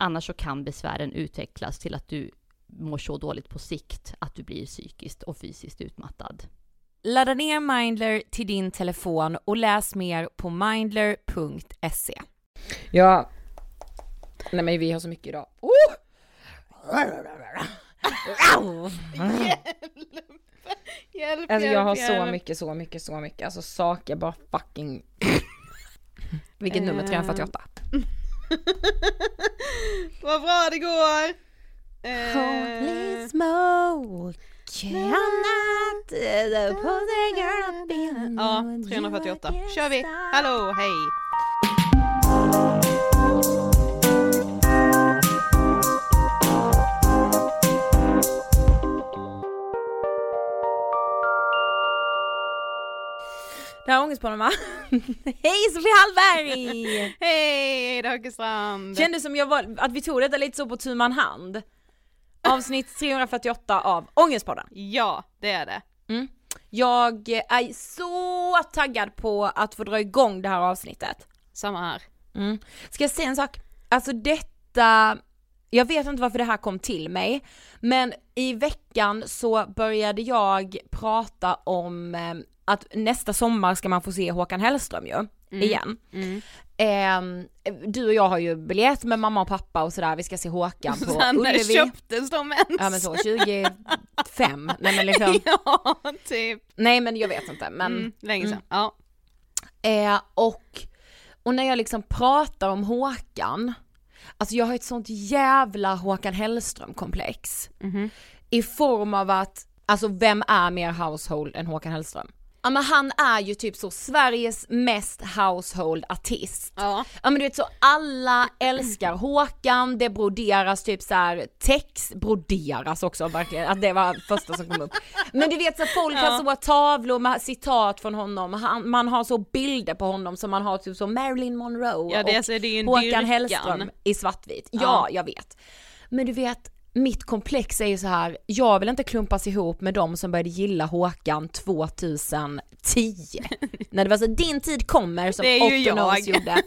Annars så kan besvären utvecklas till att du mår så dåligt på sikt att du blir psykiskt och fysiskt utmattad. Ladda ner Mindler till din telefon och läs mer på mindler.se. Ja, nej men vi har så mycket idag. Oh! Hjälp, Alltså jag hjälp, har så hjälp. mycket, så mycket, så mycket, alltså saker bara fucking... Vilket nummer? 348? Vad bra det går! Eh, Holy smoke, Ja, 348. Kör vi! Hallå, hej! Det här är Ångestpodden va? Hej Sofie Hallberg! Hej Daggestrand! Kändes som jag var, att vi tog detta lite så på tu man hand. Avsnitt 348 av Ångestpodden. Ja, det är det. Mm. Jag är så taggad på att få dra igång det här avsnittet. Samma här. Mm. Ska jag säga en sak? Alltså detta, jag vet inte varför det här kom till mig, men i veckan så började jag prata om eh, att nästa sommar ska man få se Håkan Hellström ju, igen. Mm. Eh, du och jag har ju biljett med mamma och pappa och sådär, vi ska se Håkan på Sen när Ullevi. köptes de ens? Ja men så, 25, nej men liksom, ja, typ. nej men jag vet inte men Mm, länge sedan. Mm. Ja. Eh, och, och när jag liksom pratar om Håkan, alltså jag har ett sånt jävla Håkan Hellström-komplex. Mhm. I form av att, alltså vem är mer household än Håkan Hellström? Ja men han är ju typ så Sveriges mest household artist. Ja. Ja men du vet så alla älskar Håkan, det broderas typ så här text, broderas också verkligen, att det var första som kom upp. Men du vet så folk Ja. har så tavlor med citat från honom, han, man har så bilder på honom som man har typ så Marilyn Monroe Ja, det, och alltså, det är en Håkan dyrkan. Hellström i svartvit. Ja, Ja. jag vet. Men du vet, mitt komplex är ju så här, jag vill inte klumpas ihop med de som började gilla Håkan 2010. När det var så, din tid kommer som jag. gjorde.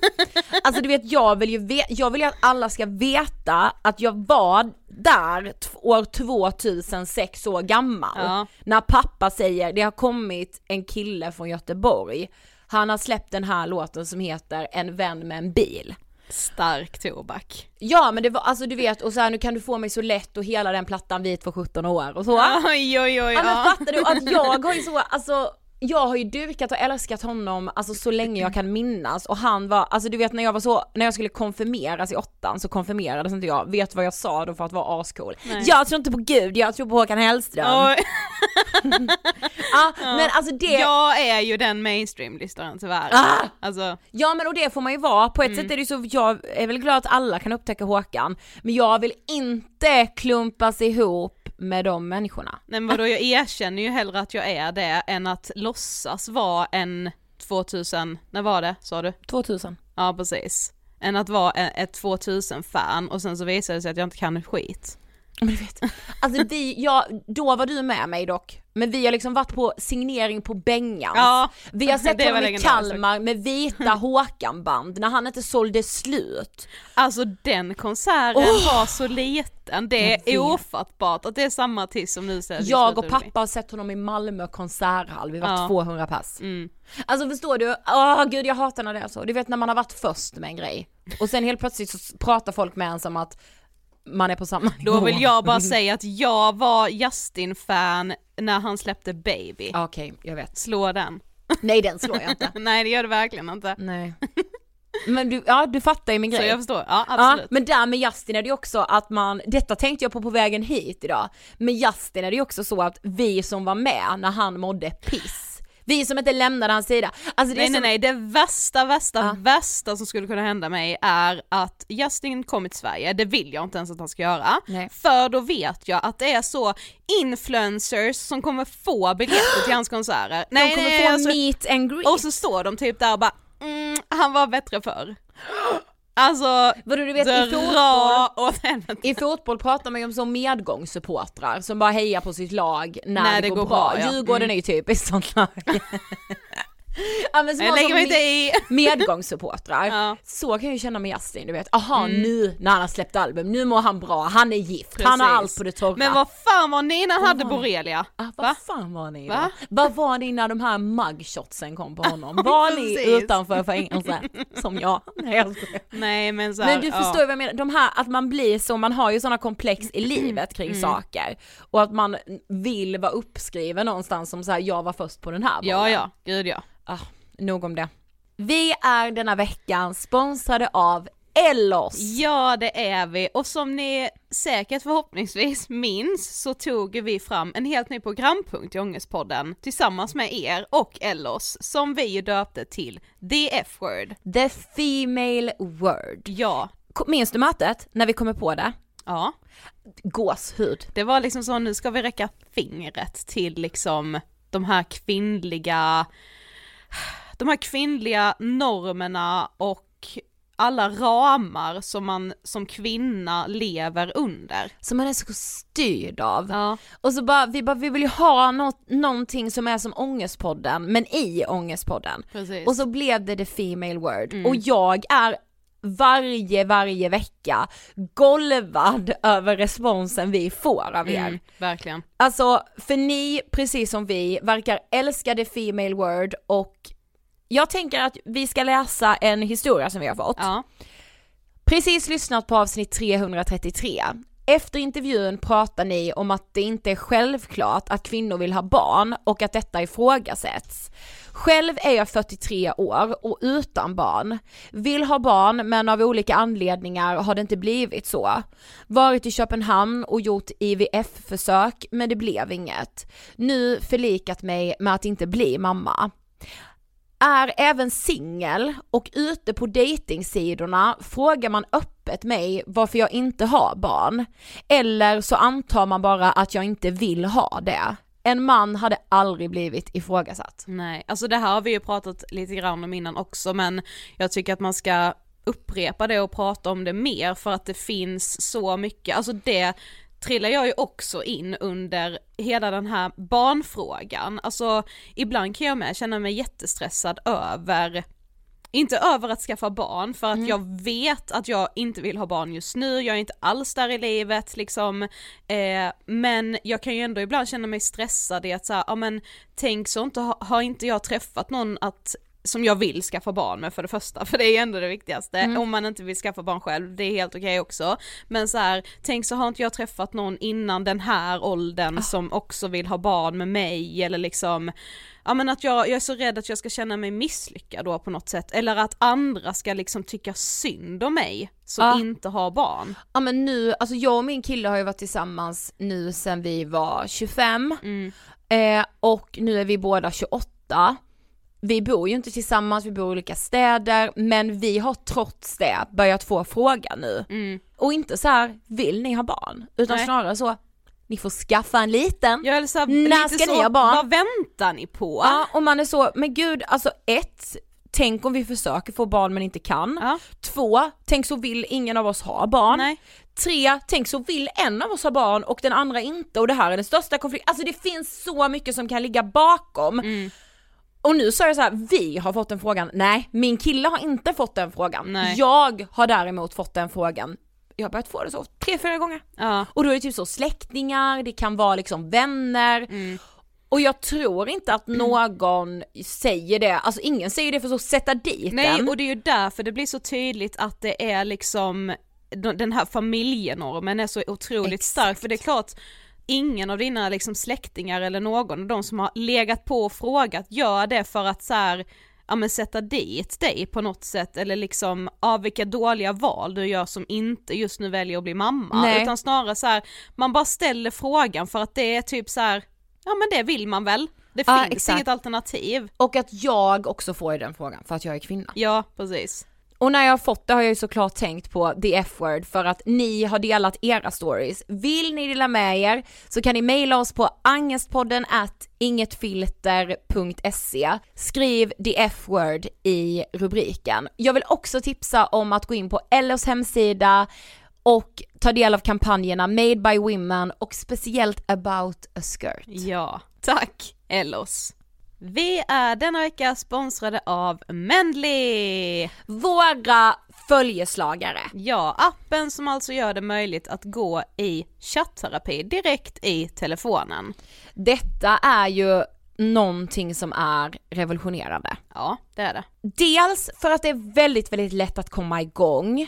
Alltså du vet, jag vill ju ve- jag vill ju att alla ska veta att jag var där år 2006 år gammal. Ja. När pappa säger, det har kommit en kille från Göteborg, han har släppt den här låten som heter En vän med en bil. Stark tobak. Ja men det var, alltså du vet, och så här, nu kan du få mig så lätt och hela den plattan vit för 17 år och så. Oj oj oj. Ja men fattar du att jag har ju så, alltså jag har ju dyrkat och älskat honom alltså så länge jag kan minnas och han var, alltså du vet när jag var så, när jag skulle konfirmeras i åttan så konfirmerades inte jag, vet vad jag sa då för att vara ascool? Nej. Jag tror inte på gud, jag tror på Håkan Hellström. Oj. Ja, men alltså det, ja. Jag är ju den mainstream-lyssnaren tyvärr. Ah! Alltså, men och det får man ju vara, på ett Mm. sätt är det ju så, jag är väl glad att alla kan upptäcka Håkan, men jag vill inte klumpas ihop med de människorna. nej men vadå jag erkänner ju hellre att jag är det än att låtsas vara en 2000, när var det sa du? 2000. Ja precis. Än att vara e- ett 2000-fan och sen så visar det sig att jag inte kan skit. Men du vet, alltså vi, ja, då var du med mig dock, men vi har liksom varit på signering på Bengans. Ja, vi har sett honom i. Kalmar med vita Håkan-band när han inte sålde slut. Alltså den konserten var så liten, det är ofattbart att det är samma artist som nu säger Jag och pappa har sett honom i Malmö konserthall, vi var Ja. 200 pass. Mm. Alltså förstår du, åh gud jag hatar när det är så. Du vet när man har varit först med en grej och sen helt plötsligt så pratar folk med en som att man är på samma Då nivå. vill jag bara säga att jag var Justin-fan när han släppte Baby. Okej, jag vet. Slå den. Nej den slår jag inte. Nej det gör det verkligen inte. Nej. Men du, ja du fattar ju min Så grej. jag förstår, ja Ja, absolut. men där med Justin är det ju också att man, detta tänkte jag på på vägen hit idag, med Justin är det ju också så att vi som var med när han mådde piss, vi som inte lämnade hans sida, alltså det nej är nej som, nej, det värsta, värsta, Ja. värsta som skulle kunna hända mig är att Justin kommer till Sverige, det vill jag inte ens att han ska göra. Nej. För då vet jag att det är så influencers som kommer få biljetter till hans konserter. de kommer nej, få alltså- meet and greet. Och så står de typ där och bara mm, han var bättre förr. Alltså, Vadå du vet i fotboll, dra åt helvete. i fotboll pratar man ju om så medgångssupportrar som bara hejar på sitt lag när, det, går, bra. ja. Djurgården Mm. är ju typiskt sånt lag. ja, men som Jag lägger mig inte i. medgångssupportrar. Ja. Så kan jag ju känna med Justin, du vet, aha nu när han har släppt album, nu mår han bra, han är gift, han har Precis. allt på det torra. Men vad fan var ni när han hade borrelia? Ah, vad Va? fan var ni då? Va? Vad var ni när de här mugshotsen kom på honom? Var ni Precis. utanför fängelset? Som jag? Nej jag. Nej men så här, Men du ja. förstår ju vad jag menar, de här att man blir så, man har ju sådana komplex i livet kring Mm. saker. Och att man vill vara uppskriven någonstans som så här, jag var först på den här Ja bollen. ja, gud ja. Ah, nog om det. Vi är denna veckan sponsrade av Ellos. Ja det är vi och som ni säkert förhoppningsvis minns så tog vi fram en helt ny programpunkt i Ångestpodden tillsammans med er och Ellos som vi ju döpte till The F-word. The Female Word. Ja, Minns du mötet när vi kommer på det? ja. Gåshud. Det var liksom så nu ska vi räcka fingret till liksom de här kvinnliga, de här kvinnliga normerna och alla ramar som man som kvinna lever under. Som man är så styrd av. Ja. Och så bara, vi bara, vi vill ju ha något, någonting som är som Ångestpodden, men i Ångestpodden. Precis. Och så blev det the female word. Och jag är varje, varje vecka golvad över responsen vi får av er. Mm, verkligen. Alltså, för ni, precis som vi, verkar älska the female word och jag tänker att vi ska läsa en historia som vi har fått. Ja. Precis lyssnat på avsnitt 333. Efter intervjun pratar ni om att det inte är självklart att kvinnor vill ha barn och att detta ifrågasätts. Själv är jag 43 år och utan barn. Vill ha barn men av olika anledningar har det inte blivit så. Varit i Köpenhamn och gjort IVF-försök men det blev inget. Nu förlikat mig med att inte bli mamma är även singel och ute på dejtingsidorna frågar man öppet mig varför jag inte har barn. Eller så antar man bara att jag inte vill ha det. En man hade aldrig blivit ifrågasatt. Nej, alltså det här har vi ju pratat lite grann om innan också men jag tycker att man ska upprepa det och prata om det mer för att det finns så mycket, alltså det trillar jag ju också in under hela den här barnfrågan, alltså ibland kan jag med känna mig jättestressad över inte över att skaffa barn för att jag vet att jag inte vill ha barn just nu, jag är inte alls där i livet liksom, eh, men jag kan ju ändå ibland känna mig stressad i att säga, ja men tänk så inte, ha- har inte jag träffat någon att som jag vill skaffa barn med för det första, för det är ändå det viktigaste, om man inte vill skaffa barn själv, det är helt okej också. Men så här, tänk så har inte jag träffat någon innan den här åldern som också vill ha barn med mig eller liksom, ja men att jag, jag är så rädd att jag ska känna mig misslyckad då på något sätt, eller att andra ska liksom tycka synd om mig som Ja. inte har barn. Ja men nu, alltså jag och min kille har ju varit tillsammans nu sen vi var 25 eh, och nu är vi båda 28. Vi bor ju inte tillsammans, vi bor i olika städer, men vi har trots det börjat få frågan nu. Och inte så här, vill ni ha barn? Utan Nej. snarare så, ni får skaffa en liten. Jag är så När ska så, ni ha barn? Vad väntar ni på? Ja, och man är så, men gud, alltså ett, tänk om vi försöker få barn men inte kan. Ja. Två, tänk så vill ingen av oss ha barn. Nej. Tre, tänk så vill en av oss ha barn och den andra inte och det här är den största konflikten. Alltså det finns så mycket som kan ligga bakom. Mm. Och nu är det så här, vi har fått den frågan, nej min kille har inte fått den frågan. Nej. Jag har däremot fått den frågan, jag har börjat få det så tre, fyra gånger. Ja. Och då är det typ så släktingar, det kan vara liksom vänner. Mm. Och jag tror inte att någon säger det, alltså ingen säger det för att sätta dit Nej den. och det är ju därför det blir så tydligt att det är liksom den här familjenormen är så otroligt Exakt. stark för det är klart ingen av dina liksom släktingar eller någon av de som har legat på och frågat gör det för att så här, ja men sätta dit dig på något sätt eller liksom av vilka dåliga val du gör som inte just nu väljer att bli mamma Nej. utan snarare så här, man bara ställer frågan för att det är typ så här, ja men det vill man väl, det Ja, finns exakt. inget alternativ. Och att jag också får den frågan för att jag är kvinna. Ja precis. Och när jag har fått det har jag ju såklart tänkt på the F-word för att ni har delat era stories. Vill ni dela med er så kan ni mejla oss på angestpodden at ingetfilter.se. Skriv the F-word i rubriken. Jag vill också tipsa om att gå in på Ellos hemsida och ta del av kampanjerna Made by Women och speciellt About a Skirt. Ja, tack Ellos. Vi är denna vecka sponsrade av Mendley! Våra följeslagare. Ja, appen som alltså gör det möjligt att gå i chatterapi direkt i telefonen. Detta är ju någonting som är revolutionerande. Ja, det är det. Dels för att det är väldigt, väldigt lätt att komma igång,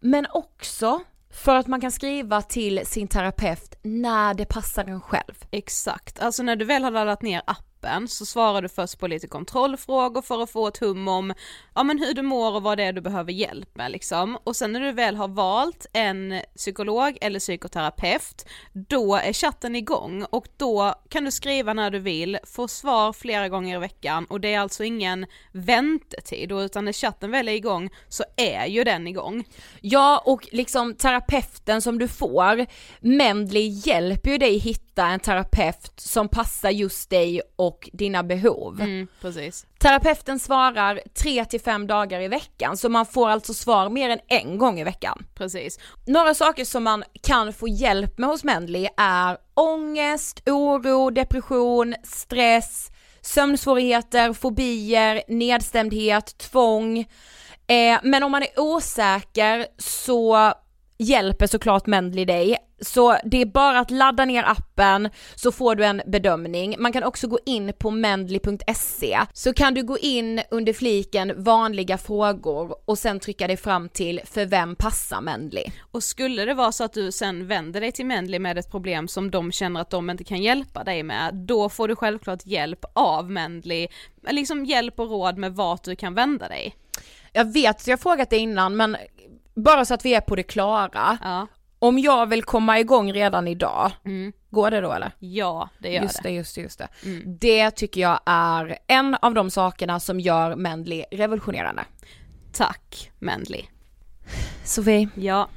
men också för att man kan skriva till sin terapeut när det passar en själv. Exakt, alltså när du väl har laddat ner appen appen så svarar du först på lite kontrollfrågor för att få ett hum om ja men hur du mår och vad det är du behöver hjälp med liksom. Och sen när du väl har valt en psykolog eller psykoterapeut, då är chatten igång och då kan du skriva när du vill, få svar flera gånger i veckan och det är alltså ingen väntetid utan när chatten väl är igång så är ju den igång. Ja och liksom terapeuten som du får, Mendley hjälper ju dig hitta en terapeut som passar just dig och dina behov. Mm, precis. Terapeuten svarar 3 till 5 dagar i veckan så man får alltså svar mer än en gång i veckan. Precis. Några saker som man kan få hjälp med hos Mendley är ångest, oro, depression, stress, sömnsvårigheter, fobier, nedstämdhet, tvång. Eh, men om man är osäker så hjälper såklart Mendley dig. Så det är bara att ladda ner appen så får du en bedömning. Man kan också gå in på mendley.se så kan du gå in under fliken vanliga frågor och sen trycka dig fram till för vem passar Mendley. Och skulle det vara så att du sen vänder dig till Mendley med ett problem som de känner att de inte kan hjälpa dig med, då får du självklart hjälp av Mendley, liksom hjälp och råd med vart du kan vända dig. Jag vet, jag har frågat det innan men bara så att vi är på det klara. Ja. Om jag vill komma igång redan idag, Mm. går det då eller? Ja, det gör just det. just det, just det. Mm. Det tycker jag är en av de sakerna som gör Mendley revolutionerande. Tack Mendley. Sofie, Ja,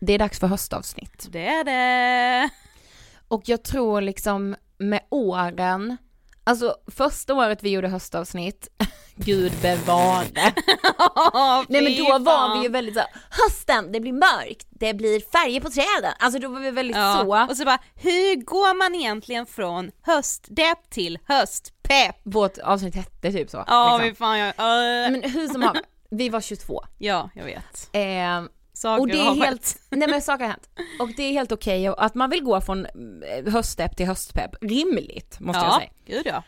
det är dags för höstavsnitt. det är det. Och jag tror liksom med åren, alltså första året vi gjorde höstavsnitt, gud bevare. Nej men då var vi ju väldigt så hösten, det blir mörkt, det blir färger på träden, alltså då var vi väldigt ja. så. Och så bara, hur går man egentligen från höstdepp till höstpepp? Vårt avsnitt hette typ så. Ja, liksom. vi fan jag, äh. Men hur som haver, vi var 22. Ja, jag vet. Eh, Saker och det är helt, nej men saker har hänt. Och det är helt okej att man vill gå från eh, höstpepp till höstpepp, rimligt måste jag Ja, säga. gud ja.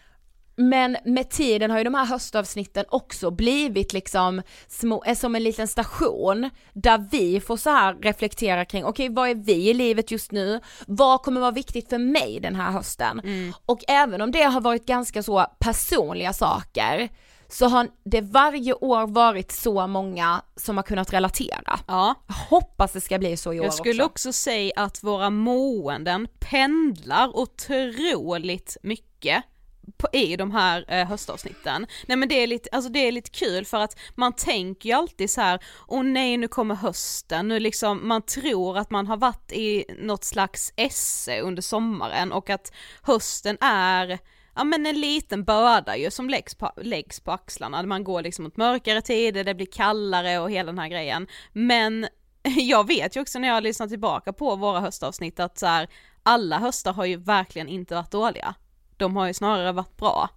Men med tiden har ju de här höstavsnitten också blivit liksom små, eh, som en liten station där vi får så här reflektera kring, okej vad är vi i livet just nu? Vad kommer vara viktigt för mig den här hösten? Och även om det har varit ganska så personliga saker så har det varje år varit så många som har kunnat relatera. Ja, Jag hoppas det ska bli så i år jag skulle också. också säga att våra måenden pendlar otroligt mycket på, i de här eh, höstavsnitten. Nej men det är lite, alltså det är lite kul för att man tänker ju alltid så här, åh nej nu kommer hösten, nu liksom, man tror att man har varit i något slags esse under sommaren och att hösten är Ja men en liten börda ju som läggs på, läggs på axlarna, man går liksom mot mörkare tider, det blir kallare och hela den här grejen. Men jag vet ju också när jag lyssnar tillbaka på våra höstavsnitt att så här, alla höstar har ju verkligen inte varit dåliga. De har ju snarare varit bra.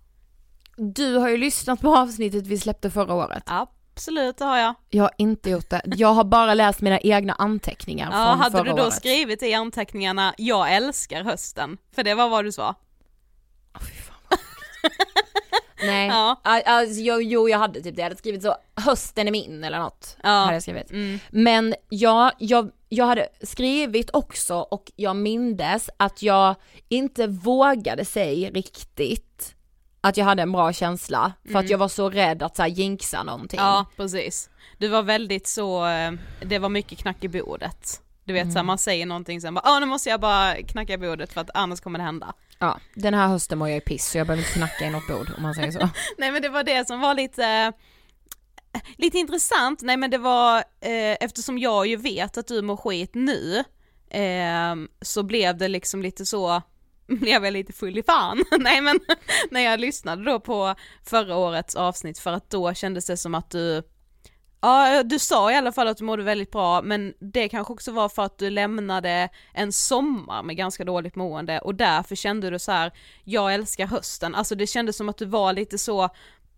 Du har ju lyssnat på avsnittet vi släppte förra året. Absolut, det har jag. Jag har inte gjort det. Jag har bara läst mina egna anteckningar Ja, från hade förra du då året. skrivit i anteckningarna, jag älskar hösten? För det var vad du sa. Sjukt. Nej, ja. alltså, jo, jo jag hade typ det, jag hade skrivit så, hösten är min eller något. Ja. Hade jag skrivit. Mm. Men ja, jag, jag hade skrivit också och jag mindes att jag inte vågade säga riktigt att jag hade en bra känsla för att jag var så rädd att så här, jinxa någonting. Mm. Ja, precis. Du var väldigt så, eh, det var mycket knack i bordet. Du vet så här, man säger någonting sen bara, ah, nu måste jag bara knacka i bordet för att annars kommer det hända. Ja, den här hösten mår jag i piss så jag behöver inte knacka i något bord om man säger så. Nej men det var det som var lite, lite intressant, nej men det var, eh, eftersom jag ju vet att du mår skit nu, eh, så blev det liksom lite så, blev jag lite full i fan, nej men när jag lyssnade då på förra årets avsnitt för att då kändes det som att du Ja, du sa i alla fall att du mådde väldigt bra, men det kanske också var för att du lämnade en sommar med ganska dåligt mående och därför kände du så här: jag älskar hösten, alltså det kändes som att du var lite så,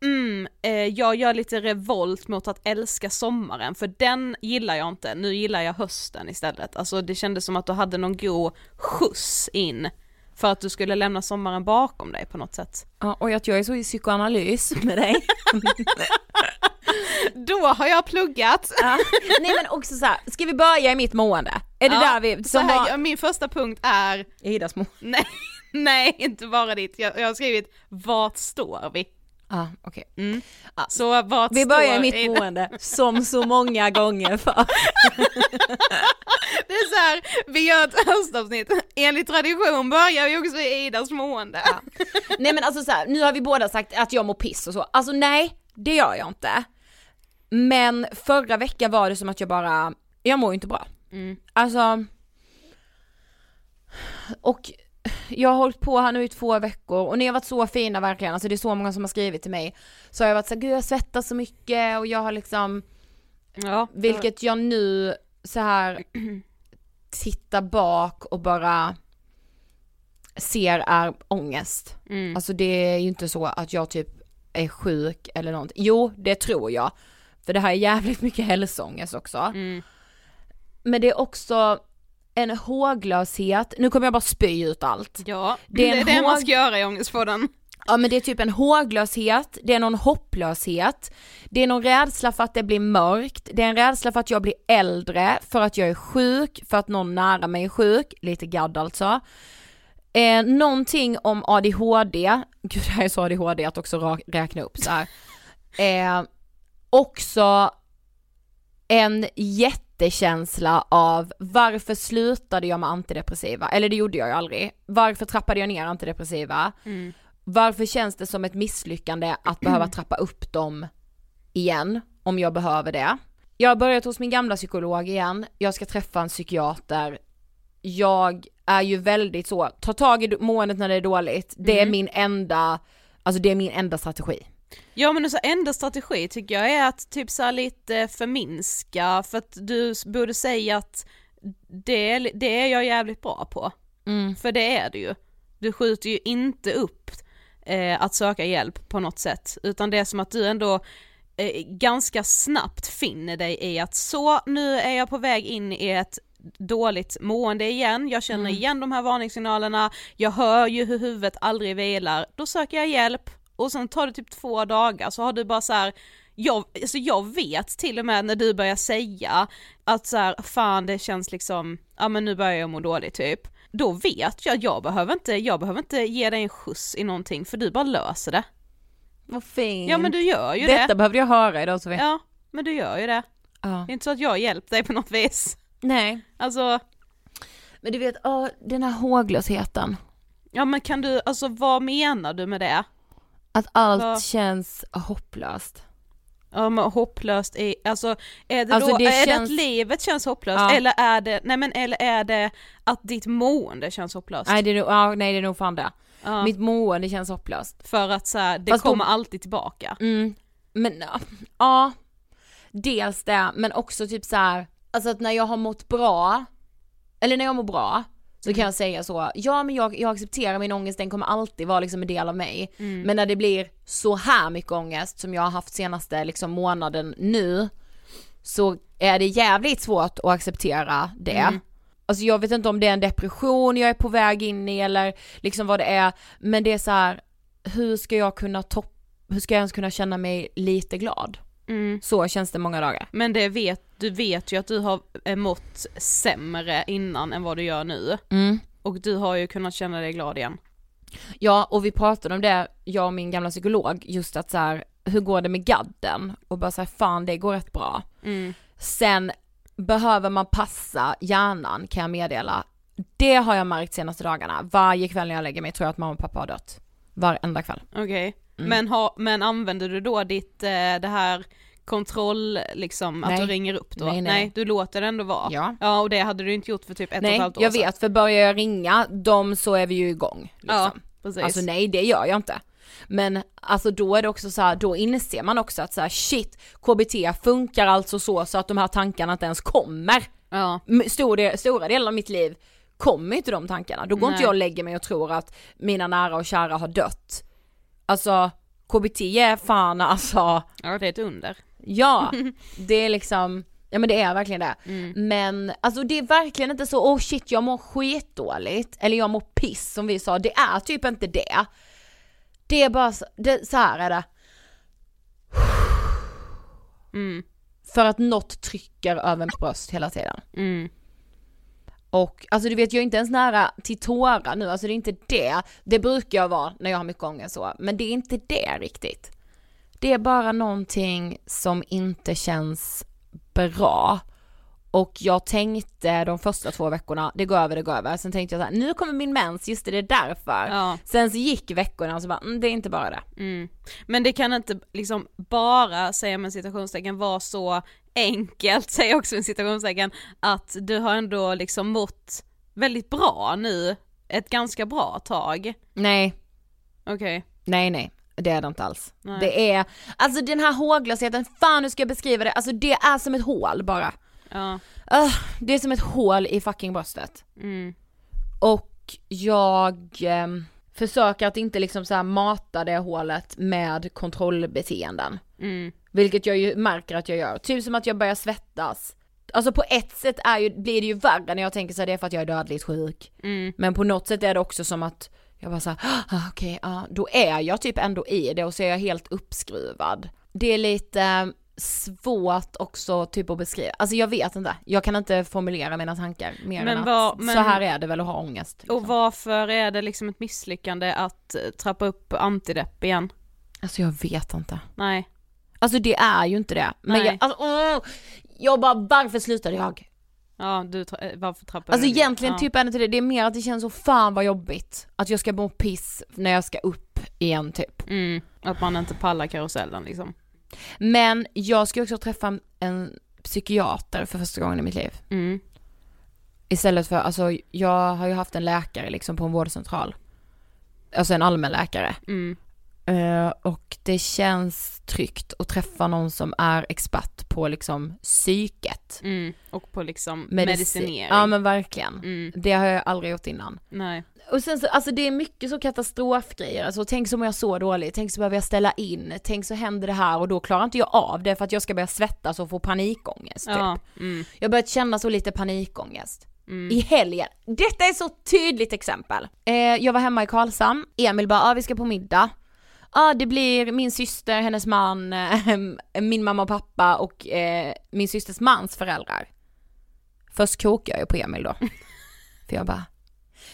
mm, eh, jag gör lite revolt mot att älska sommaren, för den gillar jag inte, nu gillar jag hösten istället. Alltså det kändes som att du hade någon god skjuts in för att du skulle lämna sommaren bakom dig på något sätt. Ja, och att jag är så i psykoanalys med dig. Då har jag pluggat. Ja. Nej men också så här, ska vi börja i mitt mående? Är det Ja, där vi, som här, var, Min första punkt är, Idas mående? nej, nej inte bara ditt, jag, jag har skrivit vart står vi? Ja, okej. Mm. Ja. Så vart Vi börjar i mitt mående, som så många gånger för. Det är så här, vi gör ett höstavsnitt, enligt tradition börjar vi också i Idas mående. Nej men alltså så här, nu har vi båda sagt att jag mår piss och så, alltså nej, det gör jag inte. Men förra veckan var det som att jag bara, jag mår ju inte bra. Mm. Alltså, och jag har hållit på här nu i två veckor och ni har varit så fina verkligen, alltså det är så många som har skrivit till mig. Så har jag varit så här, gud jag svettas så mycket och jag har liksom, Ja, vilket jag nu så här tittar bak och bara ser är ångest. mm. Alltså det är ju inte så att jag typ är sjuk eller någonting. Jo, det tror jag. För det här är jävligt mycket hälsoångest också. Mm. Men det är också en håglöshet, nu kommer jag bara spy ut allt. ja. det det är är en det man ska göra i Ångestpodden. Ja men det är typ en håglöshet, det är någon hopplöshet, det är någon rädsla för att det blir mörkt, det är en rädsla för att jag blir äldre, för att jag är sjuk, för att någon nära mig är sjuk, lite gadd alltså. Eh, någonting om ADHD, gud det här är så ADHD att också räkna upp så. Eh, också en jättekänsla av varför slutade jag med antidepressiva? Eller det gjorde jag ju aldrig. Varför trappade jag ner antidepressiva? Mm. Varför känns det som ett misslyckande att behöva trappa upp dem igen, om jag behöver det? Jag har börjat hos min gamla psykolog igen, jag ska träffa en psykiater. Jag är ju väldigt så, ta tag i måendet när det är dåligt, det är min enda, alltså det är min enda strategi. Ja men så enda strategi tycker jag är att typ så lite förminska för att du borde säga att det, är- det är jag jävligt bra på. Mm. För det är du ju. Du skjuter ju inte upp eh, att söka hjälp på något sätt, utan det är som att du ändå eh, ganska snabbt finner dig i att så, nu är jag på väg in i ett dåligt mående igen, jag känner igen de här varningssignalerna, jag hör ju hur huvudet aldrig vilar, då söker jag hjälp och sen tar det typ två dagar så har du bara så här jag, alltså jag vet till och med när du börjar säga att så här, fan det känns liksom, ja men nu börjar jag må dåligt typ. Då vet jag, jag behöver inte, jag behöver inte ge dig en skjuts i någonting för du bara löser det. Vad fint. Ja men du gör ju Detta det. behövde jag höra idag så vi... Ja, men du gör ju det. Ja. Det är inte så att jag hjälpt dig på något vis. Nej. Alltså, Men du vet, åh, den här håglösheten. ja men kan du, alltså vad menar du med det? Att allt Vad- känns hopplöst. Ja men hopplöst i, alltså är det Alltså, då, det är det känns- att livet känns hopplöst Ja. eller är det, nej men eller är det att ditt mående känns hopplöst? Nej det är ja, nej det är nog fan det. Ja. Mitt mående känns hopplöst. För att så här, det Fast då- kommer alltid tillbaka. Mm. Men ja, ja, dels det, men också typ så här, alltså att när jag har mått bra, eller när jag mår bra, så kan jag säga så, ja men jag, jag accepterar min ångest, den kommer alltid vara liksom en del av mig. Men när det blir så här mycket ångest som jag har haft senaste liksom månaden nu, så är det jävligt svårt att acceptera det. Alltså jag vet inte om det är en depression jag är på väg in i eller liksom vad det är, men det är så här, hur ska jag kunna topp, hur ska jag ens kunna känna mig lite glad? Mm. Så känns det många dagar. Men det vet, du vet ju att du har mått sämre innan än vad du gör nu. Mm. Och du har ju kunnat känna dig glad igen. Ja, och vi pratade om det, jag och min gamla psykolog, just att så här, hur går det med gadden? Och bara så här, fan det går rätt bra. Mm. Sen behöver man passa hjärnan kan jag meddela. Det har jag märkt senaste dagarna. Varje kväll när jag lägger mig tror jag att mamma och pappa har dött. Varenda kväll. Okej. Mm. Men, men använder du då ditt, eh, det här kontroll liksom, att Nej. du ringer upp då? Nej, nej. du låter det ändå vara? Ja. Ja och det hade du inte gjort för typ ett och ett Nej, halvt år jag sedan. vet för börjar jag ringa dem så är vi ju igång. Liksom. Ja, precis. Alltså nej det gör jag inte. Men alltså då är det också så här, då inser man också att så här, shit, KBT funkar alltså så, så att de här tankarna inte ens kommer. Ja. Stor stora delar av mitt liv kommer inte de tankarna. Då går inte Nej. jag och lägger mig och tror att mina nära och kära har dött. Alltså KBT är fan alltså, ja, det är ett under. Ja, det är liksom, ja men det är verkligen det. Men alltså det är verkligen inte så, oh shit jag mår skitdåligt, eller jag mår piss som vi sa, det är typ inte det. Det är bara så, det, så här är det. Mm. För att något trycker över mitt bröst hela tiden. Mm. Och alltså du vet jag är inte ens nära till tårar nu, alltså det är inte det. Det brukar jag vara när jag har mycket ångest så, men det är inte det riktigt. Det är bara någonting som inte känns bra. Och jag tänkte de första två veckorna, det går över, det går över. Sen tänkte jag så här, nu kommer min mens, just det, det är därför. Ja. Sen så gick veckorna och så bara, mm, det är inte bara det. Mm. Men det kan inte liksom bara, säger man citationstecken, vara så enkelt, säger jag också en citationstecken, att du har ändå liksom mått väldigt bra nu, ett ganska bra tag. Nej, Okej. nej, nej. Det är det inte alls. Nej. Det är, alltså den här håglösheten, fan hur ska jag beskriva det? Alltså det är som ett hål bara. Ja. Öh, det är som ett hål i fucking bröstet. Mm. Och jag ehm, försöker att inte liksom så mata det hålet med kontrollbeteenden. Mm. Vilket jag ju märker att jag gör. Typ som att jag börjar svettas. Alltså på ett sätt är ju, blir det ju värre när jag tänker så här, det är för att jag är dödligt sjuk. Mm. Men på något sätt är det också som att jag bara såhär, ah, okej, ja, då är jag typ ändå i det och så är jag helt uppskruvad. Det är lite svårt också typ att beskriva, alltså jag vet inte, jag kan inte formulera mina tankar mer Men än vad- att men- så här är det väl att ha ångest. liksom. Och varför är det liksom ett misslyckande att eh, trappa upp antidepp igen? Alltså jag vet inte. Nej. Alltså det är ju inte det. Men Nej. jag, alltså, åh, jag bara, varför slutade jag? Ja, du, tra- eh, varför trappar Alltså du ner? egentligen ja. typ det inte det, det är mer att det känns så fan vad jobbigt. Att jag ska må piss när jag ska upp igen typ. Mm. Att man inte pallar karusellen liksom. Men jag ska också träffa en psykiater för första gången i mitt liv. Mm. Istället för, alltså jag har ju haft en läkare liksom på en vårdcentral. Alltså en allmänläkare. Mm. Eh, och det känns tryggt att träffa någon som är expert på liksom psyket. Mm. Och på liksom Medici- medicinering. Ja men verkligen. Mm. Det har jag aldrig gjort innan. Nej. Och sen så, alltså det är mycket så katastrofgrejer, alltså tänk så mår jag så dåligt, tänk så behöver jag ställa in, tänk så händer det här och då klarar inte jag av det för att jag ska börja svettas och få panikångest typ. Ja. Mm. Jag börjat känna så lite panikångest. Mm. I helgen. Detta är så tydligt exempel. Eh, jag var hemma i Karlshamn, Emil bara, ah, vi ska på middag. Ja ah, det blir min syster, hennes man, eh, min mamma och pappa och eh, min systers mans föräldrar. Först kokar jag på Emil då. För jag bara,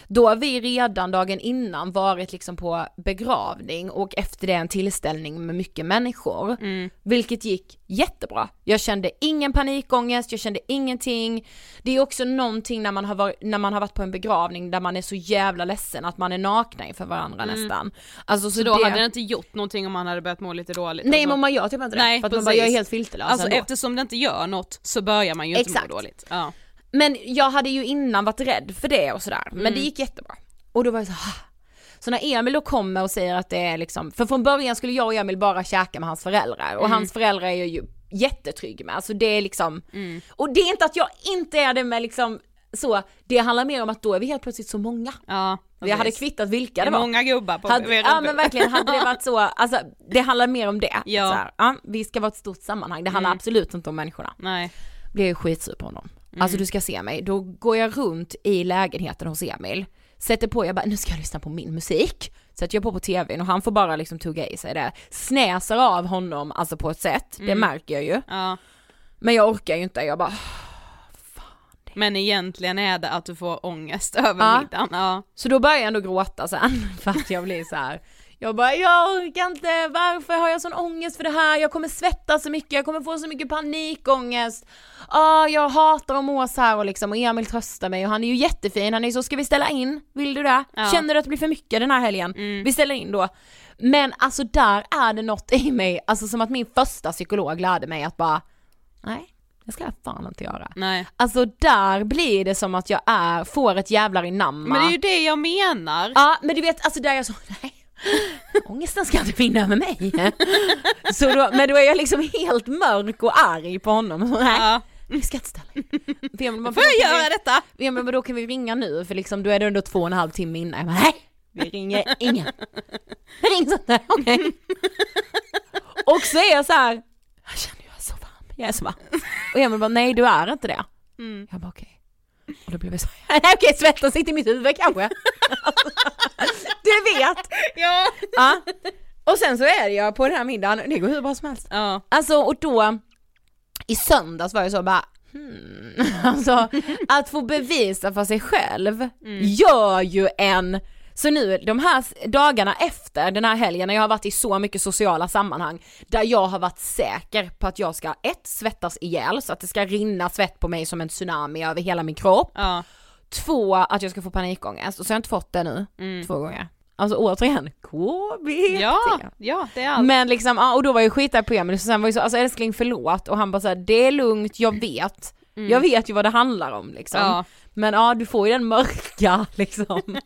då har vi redan dagen innan varit liksom på begravning och efter det en tillställning med mycket människor. Mm. Vilket gick jättebra. Jag kände ingen panikångest, jag kände ingenting. Det är också någonting när man har varit, när man har varit på en begravning där man är så jävla ledsen att man är nakna inför varandra nästan. Alltså så, Mm. Så då det... hade det inte gjort någonting om man hade börjat må lite dåligt? Nej alltså. men man gör typ inte det. Nej, för att man bara, jag är helt filterlös Alltså ändå. eftersom det inte gör något så börjar man ju inte Exakt. må dåligt. Ja. Men jag hade ju innan varit rädd för det och sådär, men Mm. det gick jättebra. Och då var jag så här, så när Emil då kommer och säger att det är liksom, för från början skulle jag och Emil bara käka med hans föräldrar och Mm. hans föräldrar är jag ju jättetrygg med, alltså det är liksom, Mm. och det är inte att jag inte är det med liksom så, det handlar mer om att då är vi helt plötsligt så många. Ja, Vi hade kvittat vilka Det var. många gubbar på Hade, ja men verkligen, hade det varit så, alltså det handlar mer om det. Ja. Här, ja, vi ska vara ett stort sammanhang, det handlar Mm. absolut inte om människorna. Nej. Blir ju skitsur på honom. Mm. Alltså du ska se mig, då går jag runt i lägenheten hos Emil, sätter på, jag bara nu ska jag lyssna på min musik, sätter jag på på tvn och han får bara liksom tugga i sig det. Snäsar av honom alltså på ett sätt, det Mm. märker jag ju. Ja. Men jag orkar ju inte, jag bara Men egentligen är det att du får ångest över Ja. middagen. Ja. Så då börjar jag ändå gråta sen för att jag blir så här. Jag bara, jag orkar inte, varför har jag sån ångest för det här? Jag kommer svettas så mycket, jag kommer få så mycket panikångest. Ah, jag hatar att må så här och liksom, och Emil tröstar mig och han är ju jättefin, han är så, ska vi ställa in? Vill du det? Ja. Känner du att det blir för mycket den här helgen? Mm. Vi ställer in då. Men alltså där är det något i mig, alltså som att min första psykolog lärde mig att bara, nej, det ska jag fan inte göra. Nej. Alltså där blir det som att jag är, får ett jävlar i namma. Men det är ju det jag menar. Ja men du vet, alltså där jag så, nej, ångesten ska inte vinna med mig. så då, men då är jag liksom helt mörk och arg på honom. Så, nej, Ja. vi ska inte ställa in. Jag, Får jag göra detta? Ja men då kan vi ringa nu för liksom då är det ändå två och en halv timme innan. Jag bara, nej, vi ringer ingen. Det rings inte, okej. Och så är jag så här, jag känner jag är så varm, jag är så varm. Och Emil bara, nej du är inte det. Mm. Jag bara okej. Och då blev jag så, nej okej svetten sitter i mitt huvud kanske. du vet. Ja. Ja. Och sen så är jag på den här middagen, det går hur bra som helst. Ja. Alltså och då, i söndags var jag så bara, hmm. Alltså att få bevisa för sig själv gör ju en, så nu de här dagarna efter den här helgen när jag har varit i så mycket sociala sammanhang där jag har varit säker på att jag ska ett, svettas ihjäl så att det ska rinna svett på mig som en tsunami över hela min kropp. Ja. Två, att jag ska få panikångest och så har jag inte fått det nu två gånger. Alltså återigen, KBT. Ja, ja det är allt. Men liksom, ja, och då var jag skitarg på Emil, så sen var jag så, alltså älskling förlåt och han bara såhär, det är lugnt, jag vet. Jag vet ju vad det handlar om liksom. Ja. Men ja, du får ju den mörka liksom.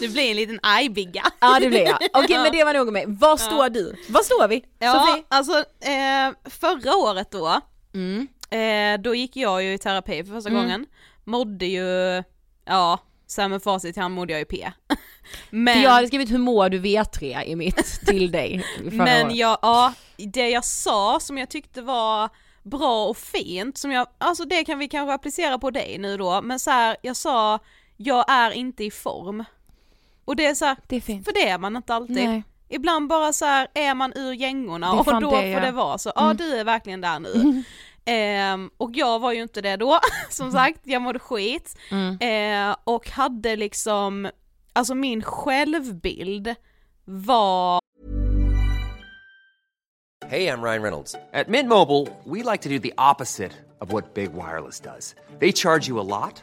Det blir en liten ajbigga. ja det blir jag. Okej men det var nog med. Var står du? Var står vi? Ja, Sofie? alltså eh, förra året då, Mm. eh, då gick jag ju i terapi för första gången. Mådde ju, ja, så här med facit i hand mådde jag ju P. Men, jag hade skrivit hur mår du V3 i mitt till dig men jag, ja, det jag sa som jag tyckte var bra och fint, som jag, alltså det kan vi kanske applicera på dig nu då, men så här, jag sa, jag är inte i form. Och det är så här, Det är fint. för det är man inte alltid. Nej. Ibland bara så här är man ur gängorna och då det, får ja. det vara så, ja du är verkligen där nu. Ehm, och jag var ju inte det då, som sagt, jag mådde skit. Mm. Eh, och hade liksom, alltså min självbild var Hey, I'm Ryan Reynolds. At Mint Mobile, we like to do the opposite of what Big Wireless does. They charge you a lot,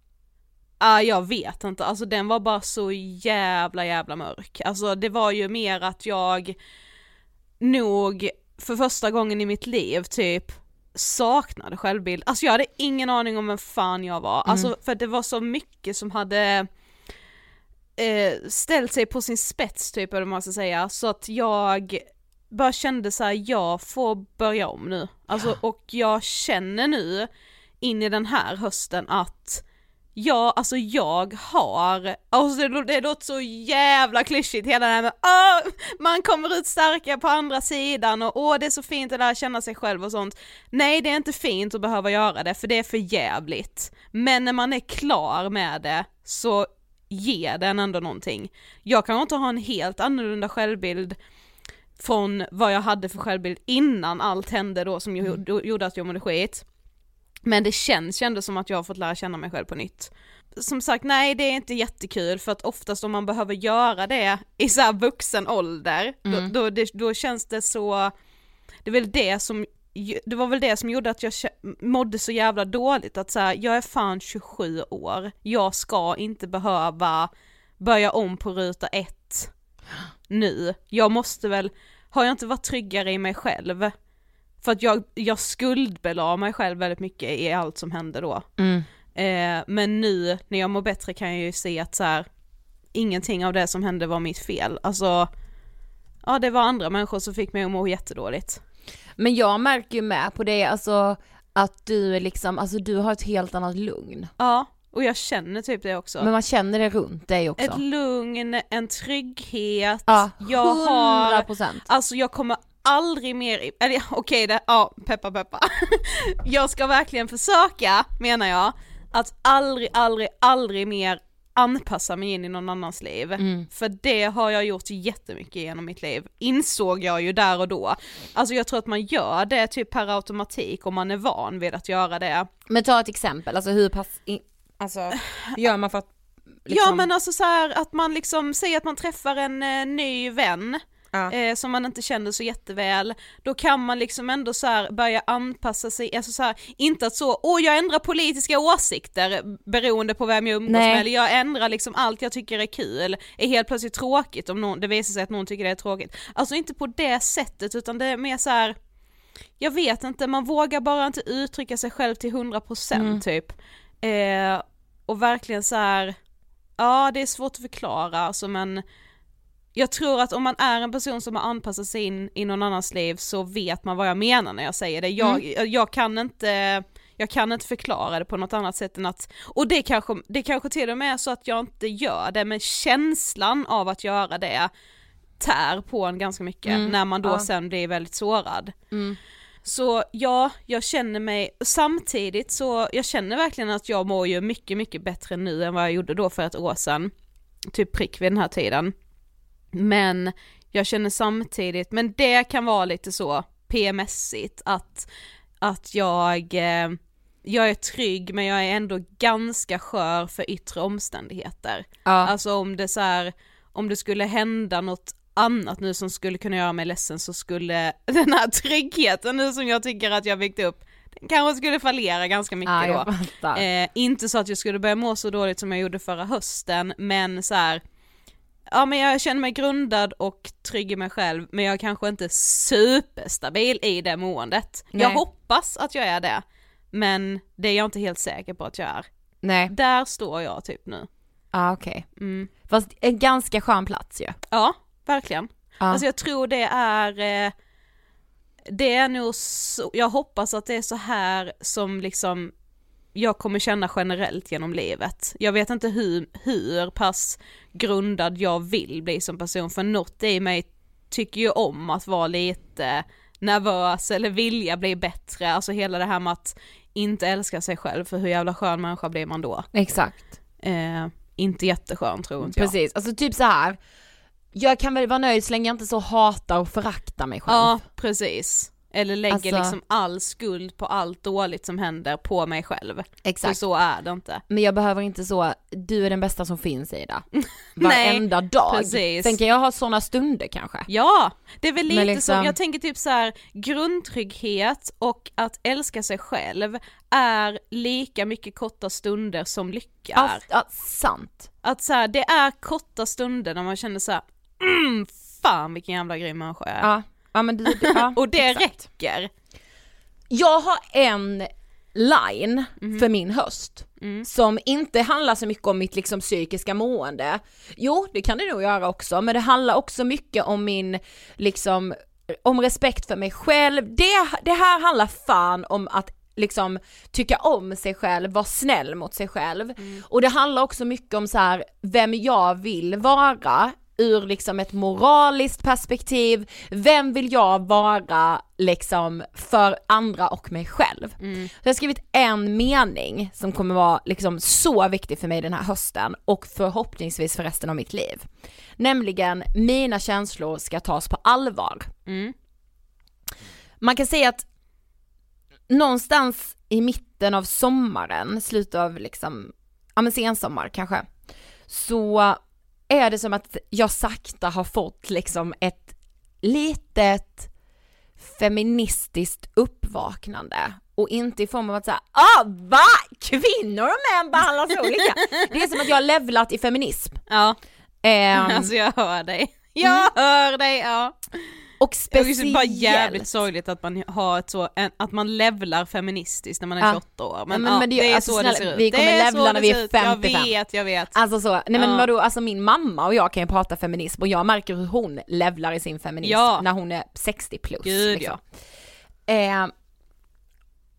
Ja, jag vet inte, alltså den var bara så jävla jävla mörk. Alltså det var ju mer att jag nog för första gången i mitt liv typ saknade självbild. Alltså jag hade ingen aning om vem fan jag var, alltså för det var så mycket som hade eh, ställt sig på sin spets typ eller vad man ska säga, så att jag bara kände så här: jag får börja om nu. Alltså och jag känner nu in i den här hösten att Ja, alltså jag har, alltså det, låter så jävla klyschigt hela det här med åh, man kommer ut starkare på andra sidan och åh det är så fint att lära känna sig själv och sånt. Nej det är inte fint att behöva göra det för det är för jävligt. Men när man är klar med det så ger den ändå någonting. Jag kan inte ha en helt annorlunda självbild från vad jag hade för självbild innan allt hände då som mm. gjorde att jag mådde skit. Men det känns ju ändå som att jag har fått lära känna mig själv på nytt. Som sagt, nej det är inte jättekul för att oftast om man behöver göra det i så här vuxen ålder, mm. då, då, det, då känns det så, det är väl det som det var väl det som gjorde att jag mådde så jävla dåligt att säga jag är fan 27 år, jag ska inte behöva börja om på ruta ett nu. Jag måste väl, har jag inte varit tryggare i mig själv? För att jag, jag skuldbelade mig själv väldigt mycket i allt som hände då. Mm. Eh, men nu när jag mår bättre kan jag ju se att så här, ingenting av det som hände var mitt fel. Alltså, ja det var andra människor som fick mig att må jättedåligt. Men jag märker ju med på det, alltså att du liksom, alltså du har ett helt annat lugn. Ja, och jag känner typ det också. Men man känner det runt dig också. Ett lugn, en trygghet. Ja, 100%. Jag har, alltså jag kommer aldrig mer, eller okej okay, ja peppa peppa. jag ska verkligen försöka, menar jag, att aldrig, aldrig, aldrig mer anpassa mig in i någon annans liv. Mm. För det har jag gjort jättemycket genom mitt liv, insåg jag ju där och då. Alltså jag tror att man gör det typ per automatik om man är van vid att göra det. Men ta ett exempel, alltså hur pass, alltså gör man för att Liksom... Ja men alltså så här, att man liksom säger att man träffar en eh, ny vän ja. eh, som man inte känner så jätteväl, då kan man liksom ändå så börja anpassa sig, alltså så här, inte att så, åh jag ändrar politiska åsikter beroende på vem jag umgås Nej. med, eller jag ändrar liksom allt jag tycker är kul, är helt plötsligt tråkigt om någon, det visar sig att någon tycker det är tråkigt. Alltså inte på det sättet utan det är mer så här, jag vet inte, man vågar bara inte uttrycka sig själv till 100% mm. typ. Eh, och verkligen så här, ja det är svårt att förklara alltså men jag tror att om man är en person som har anpassat sig in i någon annans liv så vet man vad jag menar när jag säger det. Jag, mm. jag kan inte jag kan inte förklara det på något annat sätt än att, och det kanske, det kanske till och med är så att jag inte gör det, men känslan av att göra det tär på en ganska mycket mm. när man då ja. sen blir väldigt sårad. Mm. Så ja, jag känner mig, samtidigt så, jag känner verkligen att jag mår ju mycket, mycket bättre nu än vad jag gjorde då för ett år sedan. Typ prick vid den här tiden. Men jag känner samtidigt, men det kan vara lite så PMSigt att, att jag, eh, jag är trygg men jag är ändå ganska skör för yttre omständigheter. Ja. Alltså om det så här, om det skulle hända något annat nu som skulle kunna göra mig ledsen så skulle den här tryggheten nu som jag tycker att jag byggt upp den kanske skulle fallera ganska mycket ja, då. Eh, inte så att jag skulle börja må så dåligt som jag gjorde förra hösten men så här, ja men jag känner mig grundad och trygg i mig själv men jag är kanske inte superstabil i det måendet. Nej. Jag hoppas att jag är det, men det är jag inte helt säker på att jag är. Nej. Där står jag typ nu. Ja ah, okej. Okay. Mm. Fast en ganska skön plats ju. Ja. ja, verkligen. Ah. Alltså jag tror det är eh, det är nog så, jag hoppas att det är så här som liksom jag kommer känna generellt genom livet. Jag vet inte hur, hur pass grundad jag vill bli som person för något i mig tycker ju om att vara lite nervös eller vilja bli bättre, alltså hela det här med att inte älska sig själv för hur jävla skön människa blir man då? Exakt. Eh, inte jätteskön tror inte jag. Precis, alltså typ så här. jag kan väl vara nöjd så länge jag inte så hatar och föraktar mig själv. Ja, precis. Eller lägger alltså, liksom all skuld på allt dåligt som händer på mig själv. Exakt. För så är det inte. Men jag behöver inte så, du är den bästa som finns Ida. Varenda dag. Precis. Sen kan jag ha sådana stunder kanske. Ja, det är väl lite liksom... som, jag tänker typ så här, grundtrygghet och att älska sig själv är lika mycket korta stunder som lycka är. Ja sant. Att så här, det är korta stunder när man känner så här, mm, fan vilken jävla grym människa jag är. Ja. Ja, men det, ja, och det räcker. Jag har en line mm. för min höst mm. som inte handlar så mycket om mitt liksom psykiska mående. Jo, det kan det nog göra också, men det handlar också mycket om min liksom om respekt för mig själv. Det, det här handlar fan om att liksom tycka om sig själv, vara snäll mot sig själv. Mm. Och det handlar också mycket om så här, vem jag vill vara ur liksom ett moraliskt perspektiv, vem vill jag vara liksom för andra och mig själv. Så jag har skrivit en mening som kommer vara liksom så viktig för mig den här hösten och förhoppningsvis för resten av mitt liv. Nämligen, mina känslor ska tas på allvar. Man kan säga att någonstans i mitten av sommaren, slutet av liksom, ja men sensommar kanske, så är det som att jag sakta har fått liksom ett litet feministiskt uppvaknande och inte i form av att säga ah va? Kvinnor och män behandlas olika. Det är som att jag har levlat i feminism. Ja, Ehm, alltså jag hör dig. Jag hör dig, ja. Och Det är speciellt. bara jävligt sorgligt att man har ett så, en, att man levlar feministiskt när man är Ja. 28 år. Ja, Men, men- ja, men det- det är alltså, så snälla, det ser ut. vi kommer levla när vi är ut. 55. Jag vet, jag vet. Alltså så, nej men Ja. vadå, alltså min mamma och jag kan ju prata feminism och jag märker hur hon levlar i sin feminism Ja. när hon är 60 plus. Gud, liksom. eh,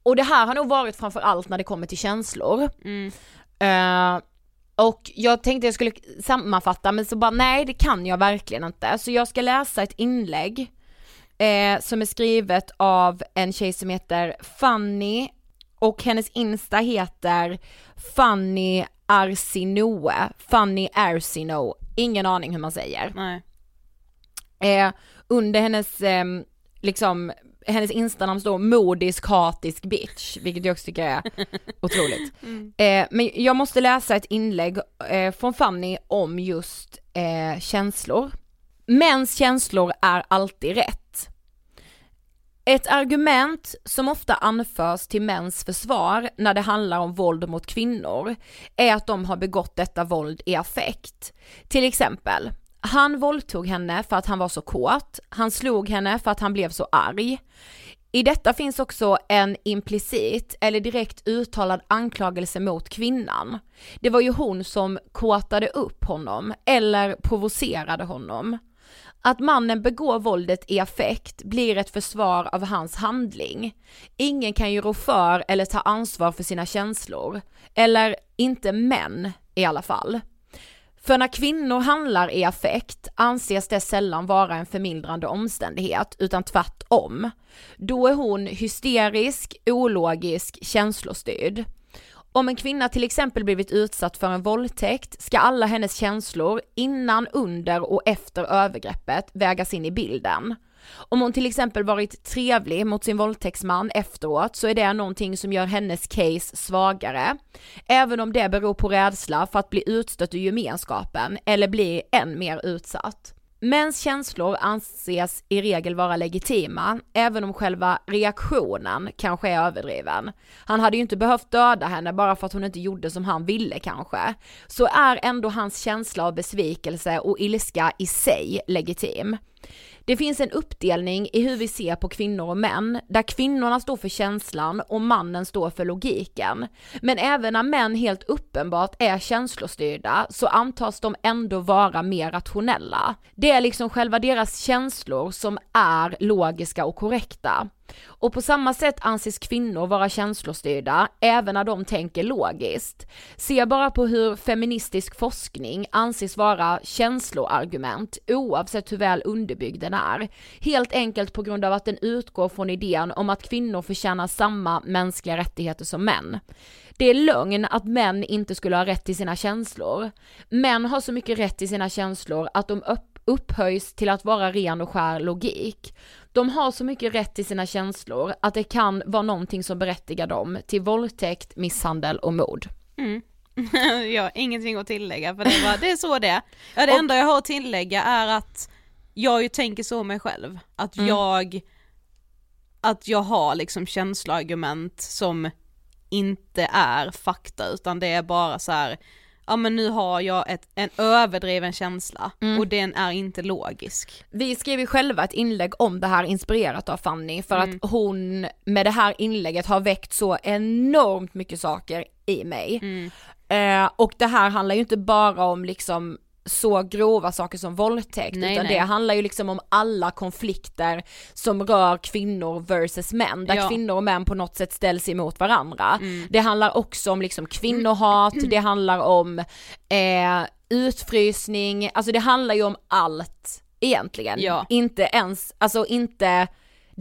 och det här har nog varit framför allt när det kommer till känslor. Mm. Eh, och jag tänkte jag skulle sammanfatta men så bara nej det kan jag verkligen inte. Så jag ska läsa ett inlägg eh, som är skrivet av en tjej som heter Fanny och hennes insta heter Fanny Arsinoe, Fanny Arsino, ingen aning hur man säger. Eh, under hennes, eh, liksom, hennes instanamn står modisk hatisk bitch, vilket jag också tycker är otroligt. Eh, men jag måste läsa ett inlägg eh, från Fanny om just eh, känslor. Mäns känslor är alltid rätt. Ett argument som ofta anförs till mäns försvar när det handlar om våld mot kvinnor är att de har begått detta våld i affekt. Till exempel, han våldtog henne för att han var så kåt, han slog henne för att han blev så arg. I detta finns också en implicit eller direkt uttalad anklagelse mot kvinnan. Det var ju hon som kåtade upp honom eller provocerade honom. Att mannen begår våldet i affekt blir ett försvar av hans handling. Ingen kan ju rå för eller ta ansvar för sina känslor. Eller inte män i alla fall. För när kvinnor handlar i affekt anses det sällan vara en förmildrande omständighet utan tvärtom. Då är hon hysterisk, ologisk, känslostyrd. Om en kvinna till exempel blivit utsatt för en våldtäkt ska alla hennes känslor innan, under och efter övergreppet vägas in i bilden. Om hon till exempel varit trevlig mot sin våldtäktsman efteråt så är det någonting som gör hennes case svagare. Även om det beror på rädsla för att bli utstött ur gemenskapen eller bli än mer utsatt. Mäns känslor anses i regel vara legitima, även om själva reaktionen kanske är överdriven. Han hade ju inte behövt döda henne bara för att hon inte gjorde som han ville kanske. Så är ändå hans känsla av besvikelse och ilska i sig legitim. Det finns en uppdelning i hur vi ser på kvinnor och män, där kvinnorna står för känslan och mannen står för logiken. Men även när män helt uppenbart är känslostyrda så antas de ändå vara mer rationella. Det är liksom själva deras känslor som är logiska och korrekta. Och på samma sätt anses kvinnor vara känslostyrda även när de tänker logiskt. Se bara på hur feministisk forskning anses vara känsloargument oavsett hur väl underbyggd den är. Helt enkelt på grund av att den utgår från idén om att kvinnor förtjänar samma mänskliga rättigheter som män. Det är lögn att män inte skulle ha rätt till sina känslor. Män har så mycket rätt till sina känslor att de upp upphöjs till att vara ren och skär logik. De har så mycket rätt till sina känslor att det kan vara någonting som berättigar dem till våldtäkt, misshandel och mord. jag har ingenting att tillägga för det, var, det är så det är. Ja, det Och- enda jag har att tillägga är att jag ju tänker så mig själv. Att Mm. jag, att jag har liksom känsloargument som inte är fakta utan det är bara så här. Ja men nu har jag ett, en överdriven känsla Mm. och den är inte logisk. Vi skrev ju själva ett inlägg om det här inspirerat av Fanny för att hon med det här inlägget har väckt så enormt mycket saker i mig. Eh, och det här handlar ju inte bara om liksom så grova saker som våldtäkt Nej, utan nej. det handlar ju liksom om alla konflikter som rör kvinnor versus män, där Ja. kvinnor och män på något sätt ställs emot varandra. Det handlar också om liksom kvinnohat, det handlar om eh, utfrysning, alltså det handlar ju om allt egentligen. Ja. Inte ens, alltså inte,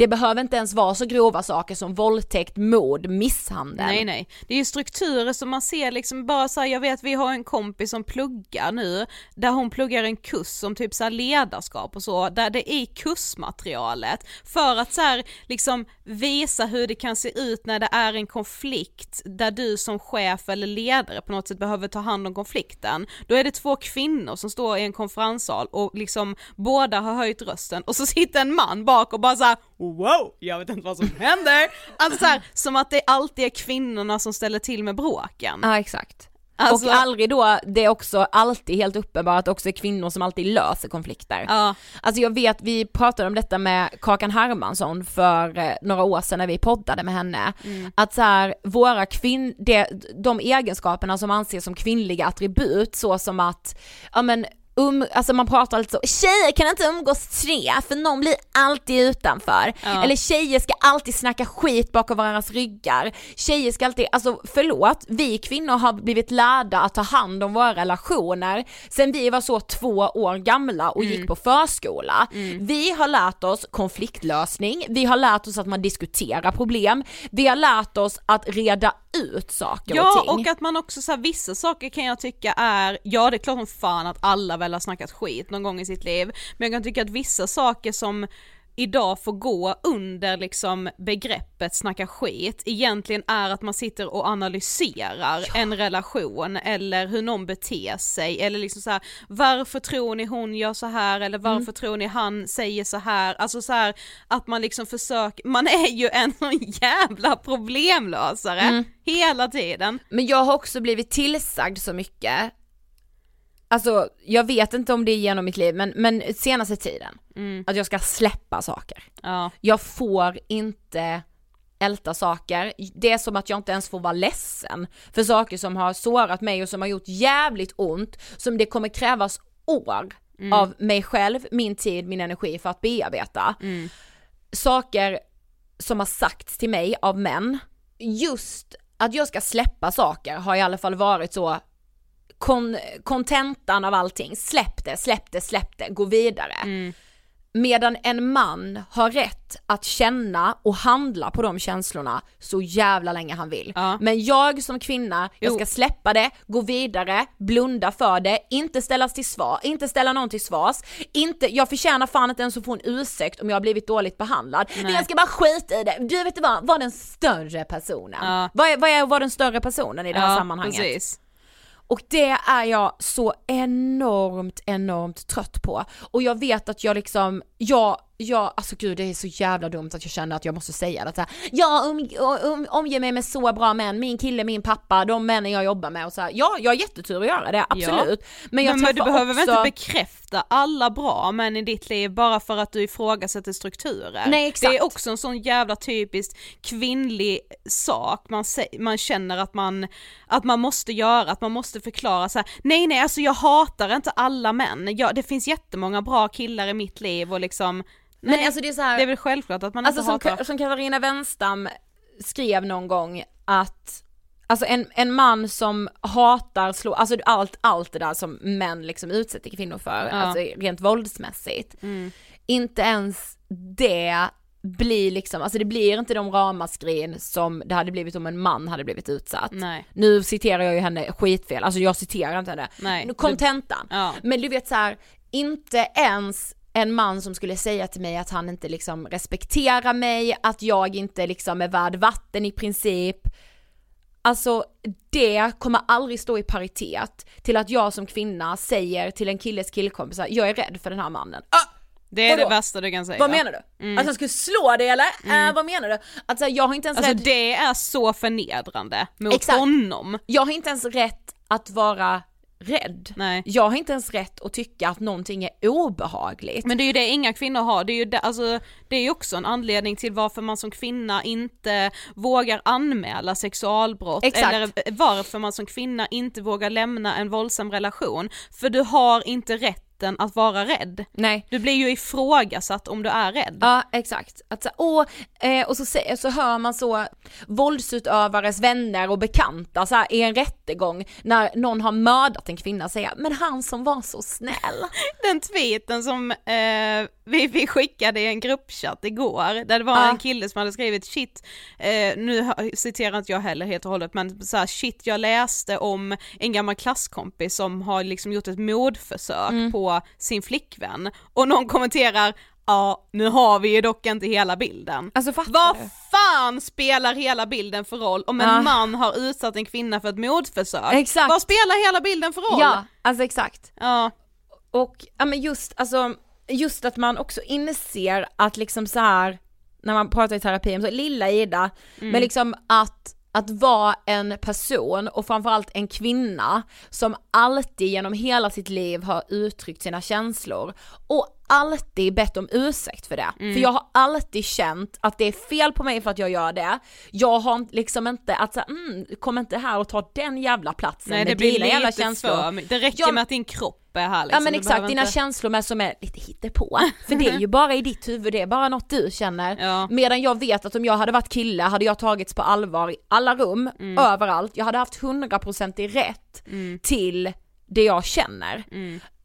det behöver inte ens vara så grova saker som våldtäkt, mord, misshandel. Nej nej, det är ju strukturer som man ser liksom bara så här, jag vet vi har en kompis som pluggar nu, där hon pluggar en kurs om typ så här ledarskap och så, där det är kursmaterialet, för att så här, liksom visa hur det kan se ut när det är en konflikt, där du som chef eller ledare på något sätt behöver ta hand om konflikten, då är det två kvinnor som står i en konferenssal och liksom båda har höjt rösten och så sitter en man bak och bara så här, wow, jag vet inte vad som händer. Alltså så här, som att det alltid är kvinnorna som ställer till med bråken. Ja exakt. Alltså- och aldrig då, det är också alltid helt uppenbart att det också är kvinnor som alltid löser konflikter. Ja. Alltså jag vet, vi pratade om detta med Kakan Hermansson för eh, några år sedan när vi poddade med henne. Att så här, våra kvinn, det, de egenskaperna som anses som kvinnliga attribut så som att, ja men Um, alltså man pratar lite så, tjejer kan inte umgås tre för någon blir alltid utanför. Ja. Eller tjejer ska alltid snacka skit bakom varandras ryggar. Tjejer ska alltid, alltså förlåt, vi kvinnor har blivit lärda att ta hand om våra relationer sen vi var så två år gamla och gick på förskola. Vi har lärt oss konfliktlösning, vi har lärt oss att man diskuterar problem, vi har lärt oss att reda ut saker och Ja ting. och att man också så här, vissa saker kan jag tycka är, ja det är klart som fan att alla väl har snackat skit någon gång i sitt liv, men jag kan tycka att vissa saker som idag får gå under liksom begreppet snacka skit egentligen är att man sitter och analyserar en relation eller hur någon beter sig eller liksom så här, varför tror ni hon gör så här eller varför Mm. tror ni han säger så här, alltså så här att man liksom försöker, man är ju en sån jävla problemlösare Mm. hela tiden. Men jag har också blivit tillsagd så mycket, alltså jag vet inte om det är genom mitt liv men, men senaste tiden, att jag ska släppa saker. Ja. Jag får inte älta saker, det är som att jag inte ens får vara ledsen för saker som har sårat mig och som har gjort jävligt ont, som det kommer krävas år av mig själv, min tid, min energi för att bearbeta. Saker som har sagts till mig av män, just att jag ska släppa saker har i alla fall varit så kon- kontentan av allting, släpp det, släpp det, släpp det, gå vidare. Medan en man har rätt att känna och handla på de känslorna så jävla länge han vill. Ja. Men jag som kvinna, jag Jo. ska släppa det, gå vidare, blunda för det, inte ställas till svar, inte ställa någon till svars, inte, jag förtjänar fan inte ens att få en ursäkt om jag har blivit dåligt behandlad. Men jag ska bara skita i det. Du vet vad, var den större personen. Ja. Vad är, vad är att vara den större personen i det här ja, sammanhanget? Precis. Och det är jag så enormt, enormt trött på. Och jag vet att jag liksom, jag, jag, alltså gud det är så jävla dumt att jag känner att jag måste säga det så här. Jag um, um, omger mig med så bra män, min kille, min pappa, de männen jag jobbar med och så här. Ja, jag har jättetur att göra det, absolut. Men jag men, men du behöver väl också... inte bekräfta alla bra män i ditt liv bara för att du ifrågasätter strukturer. Nej, exakt. Det är också en sån jävla typiskt kvinnlig sak man, man känner att man, att man måste göra, att man måste förklara så här. nej nej alltså jag hatar inte alla män, jag, det finns jättemånga bra killar i mitt liv och liksom Men nej, alltså det är så här, det är väl självklart att man Alltså inte som, hatar. Som Katarina Wenstam skrev någon gång att Alltså en, en man som hatar, slå, alltså allt, allt det där som män liksom utsätter kvinnor för, Ja. alltså rent våldsmässigt. Mm. Inte ens det blir liksom, alltså det blir inte de ramaskrin som det hade blivit om en man hade blivit utsatt. Nej. Nu citerar jag ju henne skitfel, alltså jag citerar inte henne. Nej. Kontentan. Ja. Men du vet så här, inte ens en man som skulle säga till mig att han inte liksom respekterar mig, att jag inte liksom är värd vatten i princip. Alltså det kommer aldrig stå i paritet till att jag som kvinna säger till en killes killkompisar, jag är rädd för den här mannen. Ah! Det är det värsta du kan säga. Vad menar du? Att han skulle slå dig eller? Eh, vad menar du? Att så här, jag har inte ens Alltså rätt det är så förnedrande mot Exakt. honom. Jag har inte ens rätt att vara rädd. Nej. Jag har inte ens rätt att tycka att någonting är obehagligt. Men det är ju det inga kvinnor har, det är ju det, alltså, det är också en anledning till varför man som kvinna inte vågar anmäla sexualbrott Exakt. eller varför man som kvinna inte vågar lämna en våldsam relation. För du har inte rätten rätten att vara rädd. Nej. Du blir ju ifrågasatt om du är rädd. Ja exakt. Att, så, åh, eh, och så, så hör man så våldsutövares vänner och bekanta så här, i en rättegång när någon har mördat en kvinna säga men han som var så snäll. Den tweeten som eh, vi, vi skickade i en gruppchatt igår, där det var Ja. en kille som hade skrivit shit, eh, nu citerar inte jag heller helt och hållet, men så här, shit jag läste om en gammal klasskompis som har liksom gjort ett mordförsök Mm. på sin flickvän och någon kommenterar Ja, nu har vi ju dock inte hela bilden. Alltså fattar Vad du? fan spelar hela bilden för roll om en Ja. man har utsatt en kvinna för ett mordförsök? Exakt. Vad spelar hela bilden för roll? Ja, alltså exakt. Ja. Och ja men just alltså, just att man också inser att liksom så här när man pratar i terapi om så lilla Ida, men liksom att att vara en person och framförallt en kvinna som alltid genom hela sitt liv har uttryckt sina känslor och alltid bett om ursäkt för det. För jag har alltid känt att det är fel på mig för att jag gör det. Jag har liksom inte att säga, mm, kom inte här och ta den jävla platsen Nej det med blir dina jävla känslor. för mycket. Det räcker Ja, med att din kropp är här liksom. Ja men exakt, dina inte- känslor med som är lite hittepå. För det är ju bara i ditt huvud, det är bara något du känner. Ja. Medan jag vet att om jag hade varit kille hade jag tagits på allvar i alla rum, Mm. överallt. Jag hade haft 100% i rätt Mm. till det jag känner.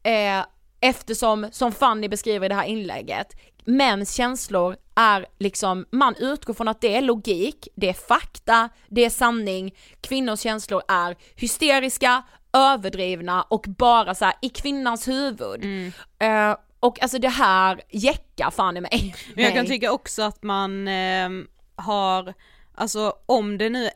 Eh, eftersom, som Fanny beskriver i det här inlägget, mäns känslor är liksom, man utgår från att det är logik, det är fakta, det är sanning. Kvinnors känslor är hysteriska, överdrivna och bara så här i kvinnans huvud. Mm. Eh, och alltså det här jäckar fan i mig. Men jag kan tycka också att man ehm, har, alltså om det nu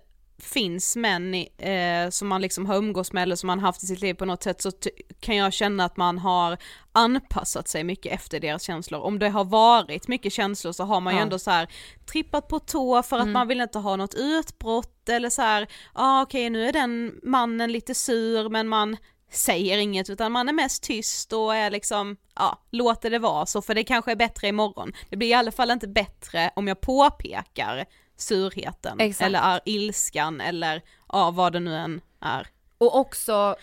finns män eh, som man liksom har umgås med eller som man haft i sitt liv på något sätt så kan jag känna att man har anpassat sig mycket efter deras känslor. Om det har varit mycket känslor så har man ju Ja. ändå så här trippat på tå för att man vill inte ha något utbrott eller så här, ah, okej nu är den mannen lite sur men man säger inget utan man är mest tyst och är liksom, ja, låter det vara så för det kanske är bättre imorgon. Det blir i alla fall inte bättre om jag påpekar surheten Exakt. eller är ilskan eller ja, vad det nu än är. Och också,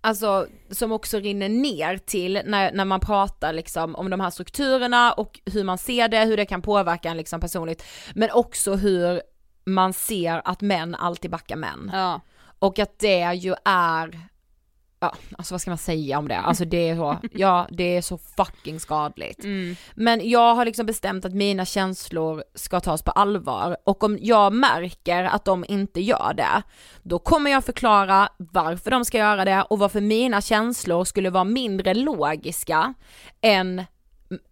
alltså som också rinner ner till när, när man pratar liksom om de här strukturerna och hur man ser det, hur det kan påverka en liksom personligt, men också hur man ser att män alltid backar män. Ja. Och att det ju är, ja alltså vad ska man säga om det? Alltså det är så, ja det är så fucking skadligt. Mm. Men jag har liksom bestämt att mina känslor ska tas på allvar och om jag märker att de inte gör det, då kommer jag förklara varför de ska göra det och varför mina känslor skulle vara mindre logiska än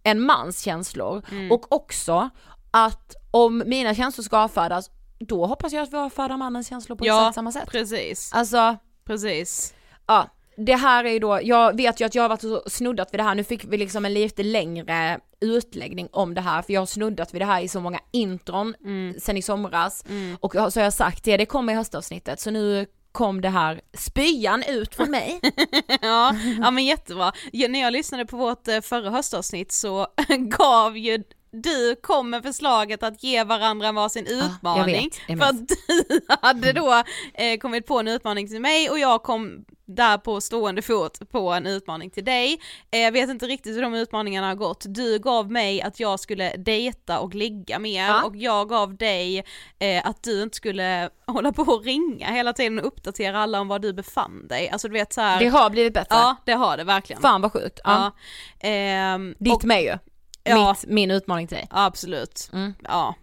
en mans känslor. Och också att om mina känslor ska avfärdas, då hoppas jag att vi avfärdar mannens känslor på Ja, exakt samma sätt. precis. Alltså, Precis. ja, det här är ju då, jag vet ju att jag har varit och snuddat vid det här, nu fick vi liksom en lite längre utläggning om det här, för jag har snuddat vid det här i så många intron sen i somras, och så har jag sagt det, det kommer i höstavsnittet, så nu kom det här spyan ut från mig. ja, ja men jättebra. Ja, när jag lyssnade på vårt eh, förra höstavsnitt så gav ju du kom med förslaget att ge varandra varsin utmaning. vet, jag för att du hade då eh, kommit på en utmaning till mig och jag kom där på stående fot på en utmaning till dig. Eh, Jag vet inte riktigt hur de utmaningarna har gått. Du gav mig att jag skulle dejta och ligga mer Ja. och jag gav dig eh, att du inte skulle hålla på och ringa hela tiden och uppdatera alla om var du befann dig. Alltså du vet så här. Det har blivit bättre. Ja det har det verkligen. Fan vad sjukt. Ja. Ehm, Ditt och, med ju. Ja. Mitt, min utmaning till dig. absolut. Mm. Ja,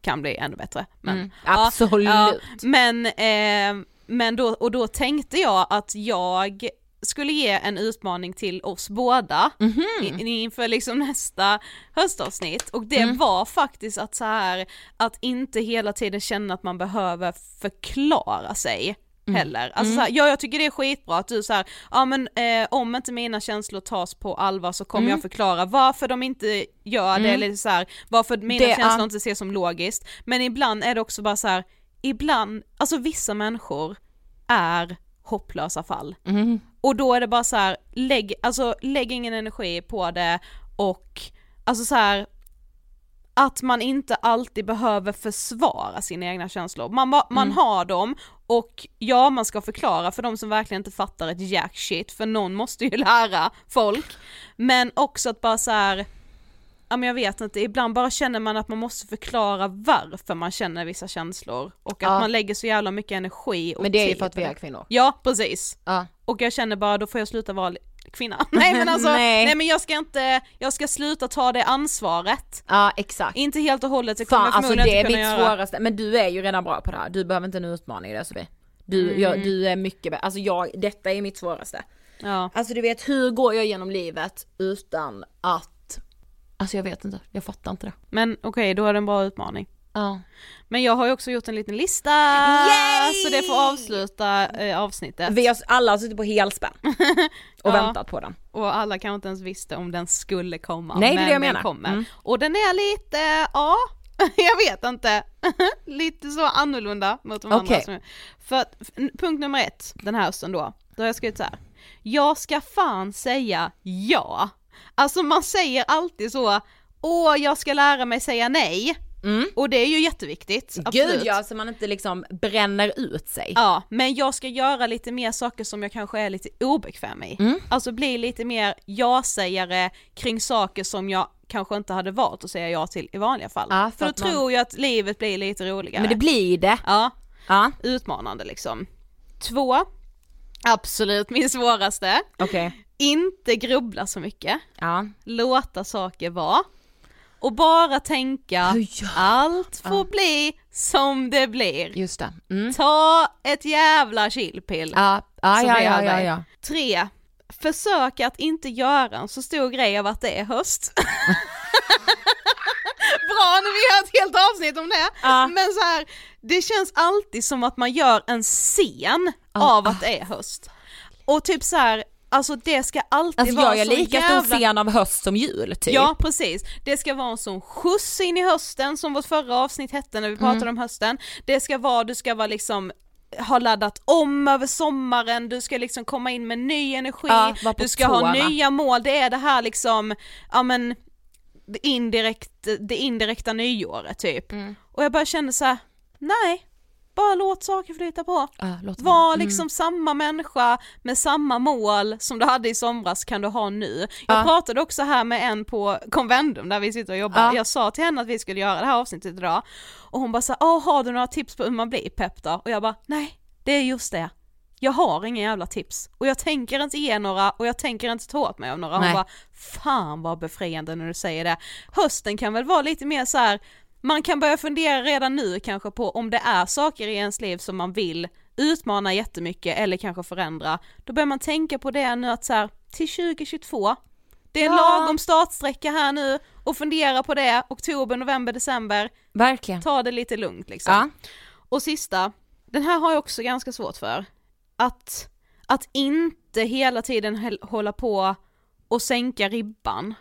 kan bli ännu bättre. Men, Mm, absolut. Ja, men, ehm, men då, och då tänkte jag att jag skulle ge en utmaning till oss båda Mhm. in, inför liksom nästa höstavsnitt och det Mm. var faktiskt att så här att inte hela tiden känna att man behöver förklara sig Mm. heller. Alltså så här, ja jag tycker det är skitbra att du så här, ja men eh, om inte mina känslor tas på allvar så kommer Mm. jag förklara varför de inte gör det eller så här, varför mina Det känslor inte ses som logiskt. Men ibland är det också bara så här, ibland, alltså vissa människor är hopplösa fall. Mm. Och då är det bara så här, lägg, alltså lägg ingen energi på det och alltså så här att man inte alltid behöver försvara sina egna känslor. Man, ba- man Mm. har dem och ja, man ska förklara för de som verkligen inte fattar ett jack shit, för någon måste ju lära folk. Men också att bara så här. ja men jag vet inte, ibland bara känner man att man måste förklara varför man känner vissa känslor och att Ja. man lägger så jävla mycket energi och Men det är ju för att vi är kvinnor. Ja, precis. Ja. Och jag känner bara, då får jag sluta vara kvinna. Nej men alltså, Nej. nej. men jag ska inte, jag ska sluta ta det ansvaret. Ja exakt. Inte helt och hållet, det kommer Fan jag alltså det är mitt svåraste, men du är ju redan bra på det här, du behöver inte en utmaning där Sofie. Du, Mm. jag, du är mycket bättre, alltså jag, detta är mitt svåraste. Ja. Alltså du vet hur går jag genom livet utan att, alltså jag vet inte, jag fattar inte det. Men okej, då är det en bra utmaning. Ja. Men jag har ju också gjort en liten lista, Yay! så det får avsluta eh, avsnittet. Vi har alla suttit på helspänn och Ja. väntat på den. Och alla kanske inte ens visste om den skulle komma. Nej, det är men det jag den menar. kommer. Mm. Och den är lite, ja, jag vet inte, lite så annorlunda mot de andra. Okej. Som, för punkt nummer ett den här hösten då, då har jag skrivit så här. Jag ska fan säga ja. Alltså man säger alltid så, åh jag ska lära mig säga nej. Mm. Och det är ju jätteviktigt, absolut. Gud ja, så man inte liksom bränner ut sig. Ja, men jag ska göra lite mer saker som jag kanske är lite obekväm i. Mm. Alltså bli lite mer ja-sägare kring saker som jag kanske inte hade valt att säga ja till i vanliga fall. Ja, för för då man- tror jag att livet blir lite roligare. Men det blir det. Ja, Ja, utmanande liksom. Två, absolut min svåraste, okej. inte grubbla så mycket, Ja. låta saker vara. Och bara tänka, Ja. allt får bli som det blir. Just det. Mm. Ta ett jävla chillpill. Ja, ja, ja, ja, ja, ja. Tre, försök att inte göra en så stor grej av att det är höst. Bra när vi har ett helt avsnitt om det, Ja. men så här, det känns alltid som att man gör en scen av att det är höst. Och typ så här, alltså det ska alltid Alltså vara jag är lika jävla... stor fan av höst som jul typ. Ja precis, det ska vara en sån skjuts in i hösten som vårt förra avsnitt hette när vi pratade Mm. om hösten. Det ska vara, du ska vara liksom ha laddat om över sommaren, du ska liksom komma in med ny energi, Ja, du ska ha tårna. nya mål, det är det här liksom, ja men det, indirekt, det indirekta nyåret typ. Mm. Och jag bara kände så här: nej, bara låt saker flyta på. Låt Var Mm. liksom samma människa med samma mål som du hade i somras kan du ha nu. Jag Ja. pratade också här med en på Convendum där vi sitter och jobbar, Ja. jag sa till henne att vi skulle göra det här avsnittet idag och hon bara så här, "Åh, har du några tips på hur man blir pepp då? Och jag bara, nej, det är just det. Jag har inga jävla tips och jag tänker inte ge några och jag tänker inte ta åt mig av några. Hon Nej. bara, fan vad befriande när du säger det. Hösten kan väl vara lite mer så här. Man kan börja fundera redan nu kanske på om det är saker i ens liv som man vill utmana jättemycket eller kanske förändra. Då börjar man tänka på det nu att så här, till 2022, det är en Ja. lagom startsträcka här nu och fundera på det, oktober, november, december, Verkligen. ta det lite lugnt liksom. Ja. Och sista, den här har jag också ganska svårt för. Att, att inte hela tiden hålla på och sänka ribban.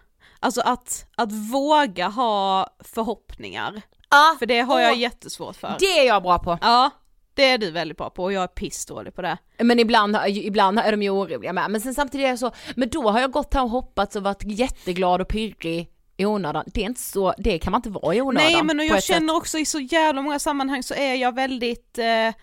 Alltså att, att våga ha förhoppningar. Ja, För det har jag jättesvårt för. Det är jag bra på. Ja, det är du väldigt bra på och jag är pissdålig på det. Men ibland, ibland är de ju oroliga med. Men sen samtidigt är jag så, men då har jag gått här och hoppats och varit jätteglad och pirrig i onödan. Det är inte så, det kan man inte vara i onödan. Nej men och jag känner sätt. också i så jävla många sammanhang så är jag väldigt eh,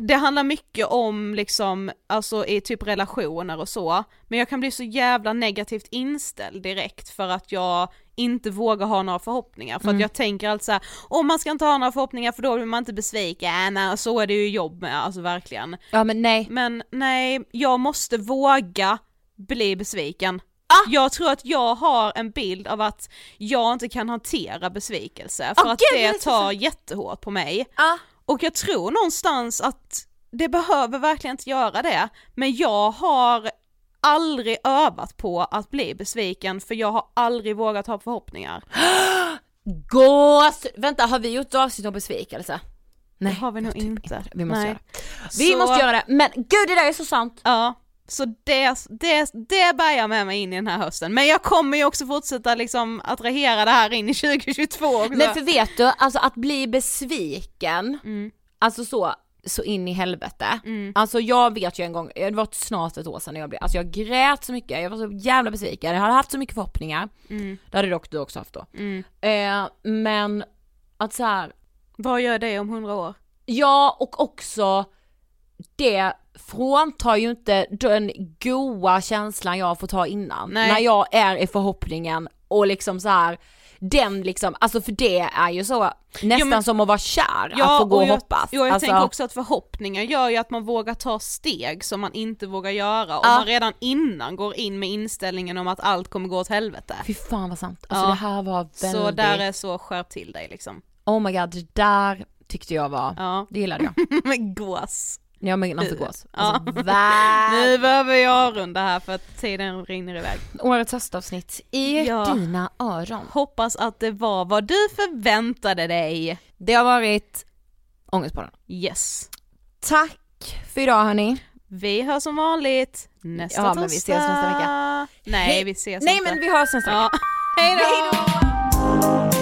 det handlar mycket om liksom, alltså i typ relationer och så, men jag kan bli så jävla negativt inställd direkt för att jag inte vågar ha några förhoppningar, för Mm. att jag tänker alltså såhär, om man ska inte ha några förhoppningar för då blir man inte besviken, nej, så är det ju jobb med, alltså verkligen. Ja men nej. Men nej, jag måste våga bli besviken. Ah! Jag tror att jag har en bild av att jag inte kan hantera besvikelse för Ah, att gud, det så tar jättehårt på mig. Ah. Och jag tror någonstans att det behöver verkligen inte göra det, men jag har aldrig övat på att bli besviken för jag har aldrig vågat ha förhoppningar. Gås! Vänta, har vi gjort avsnitt om besvikelse? Nej, det har vi nog typ inte. Vi måste Nej. göra det. Vi Så- måste göra det, men gud det där är så sant! Ja, så det, det, det bär jag med mig in i den här hösten. Men jag kommer ju också fortsätta liksom attrahera det här in i 2022 också. Nej för vet du, alltså att bli besviken, Mm. alltså så, så in i helvete. Alltså jag vet ju en gång, det var snart ett år sedan när jag blev, alltså jag grät så mycket, jag var så jävla besviken, jag hade haft så mycket förhoppningar. Det hade dock du också haft då. Eh, men att så här, Vad gör det om hundra år? Ja, och också det fråntar ju inte den goa känslan jag får ta innan. Nej. När jag är i förhoppningen och liksom så här den liksom, alltså för det är ju så nästan men- som att vara kär, att få gå och jag, hoppas. Ja, jag alltså, tänker också att förhoppningar gör ju att man vågar ta steg som man inte vågar göra om Ja. man redan innan går in med inställningen om att allt kommer gå åt helvete. Fy fan vad sant, alltså Ja. det här var väldigt, Så där är så skärp till dig liksom. oh my god det där tyckte jag var, Ja. det gillade jag. Gås. Ja men alltså gås. Ja. Alltså, värld. Nu behöver jag runda här för att tiden rinner iväg. Årets höstavsnitt i Ja. dina öron. Hoppas att det var vad du förväntade dig. Det har varit Ångestpodden. Yes. Tack för idag hörni. Vi hörs som vanligt nästa Ja, torsdag. men vi ses nästa vecka. Nej, Hej. vi ses Nej inte. men vi hörs nästa Ja. vecka. Hej då!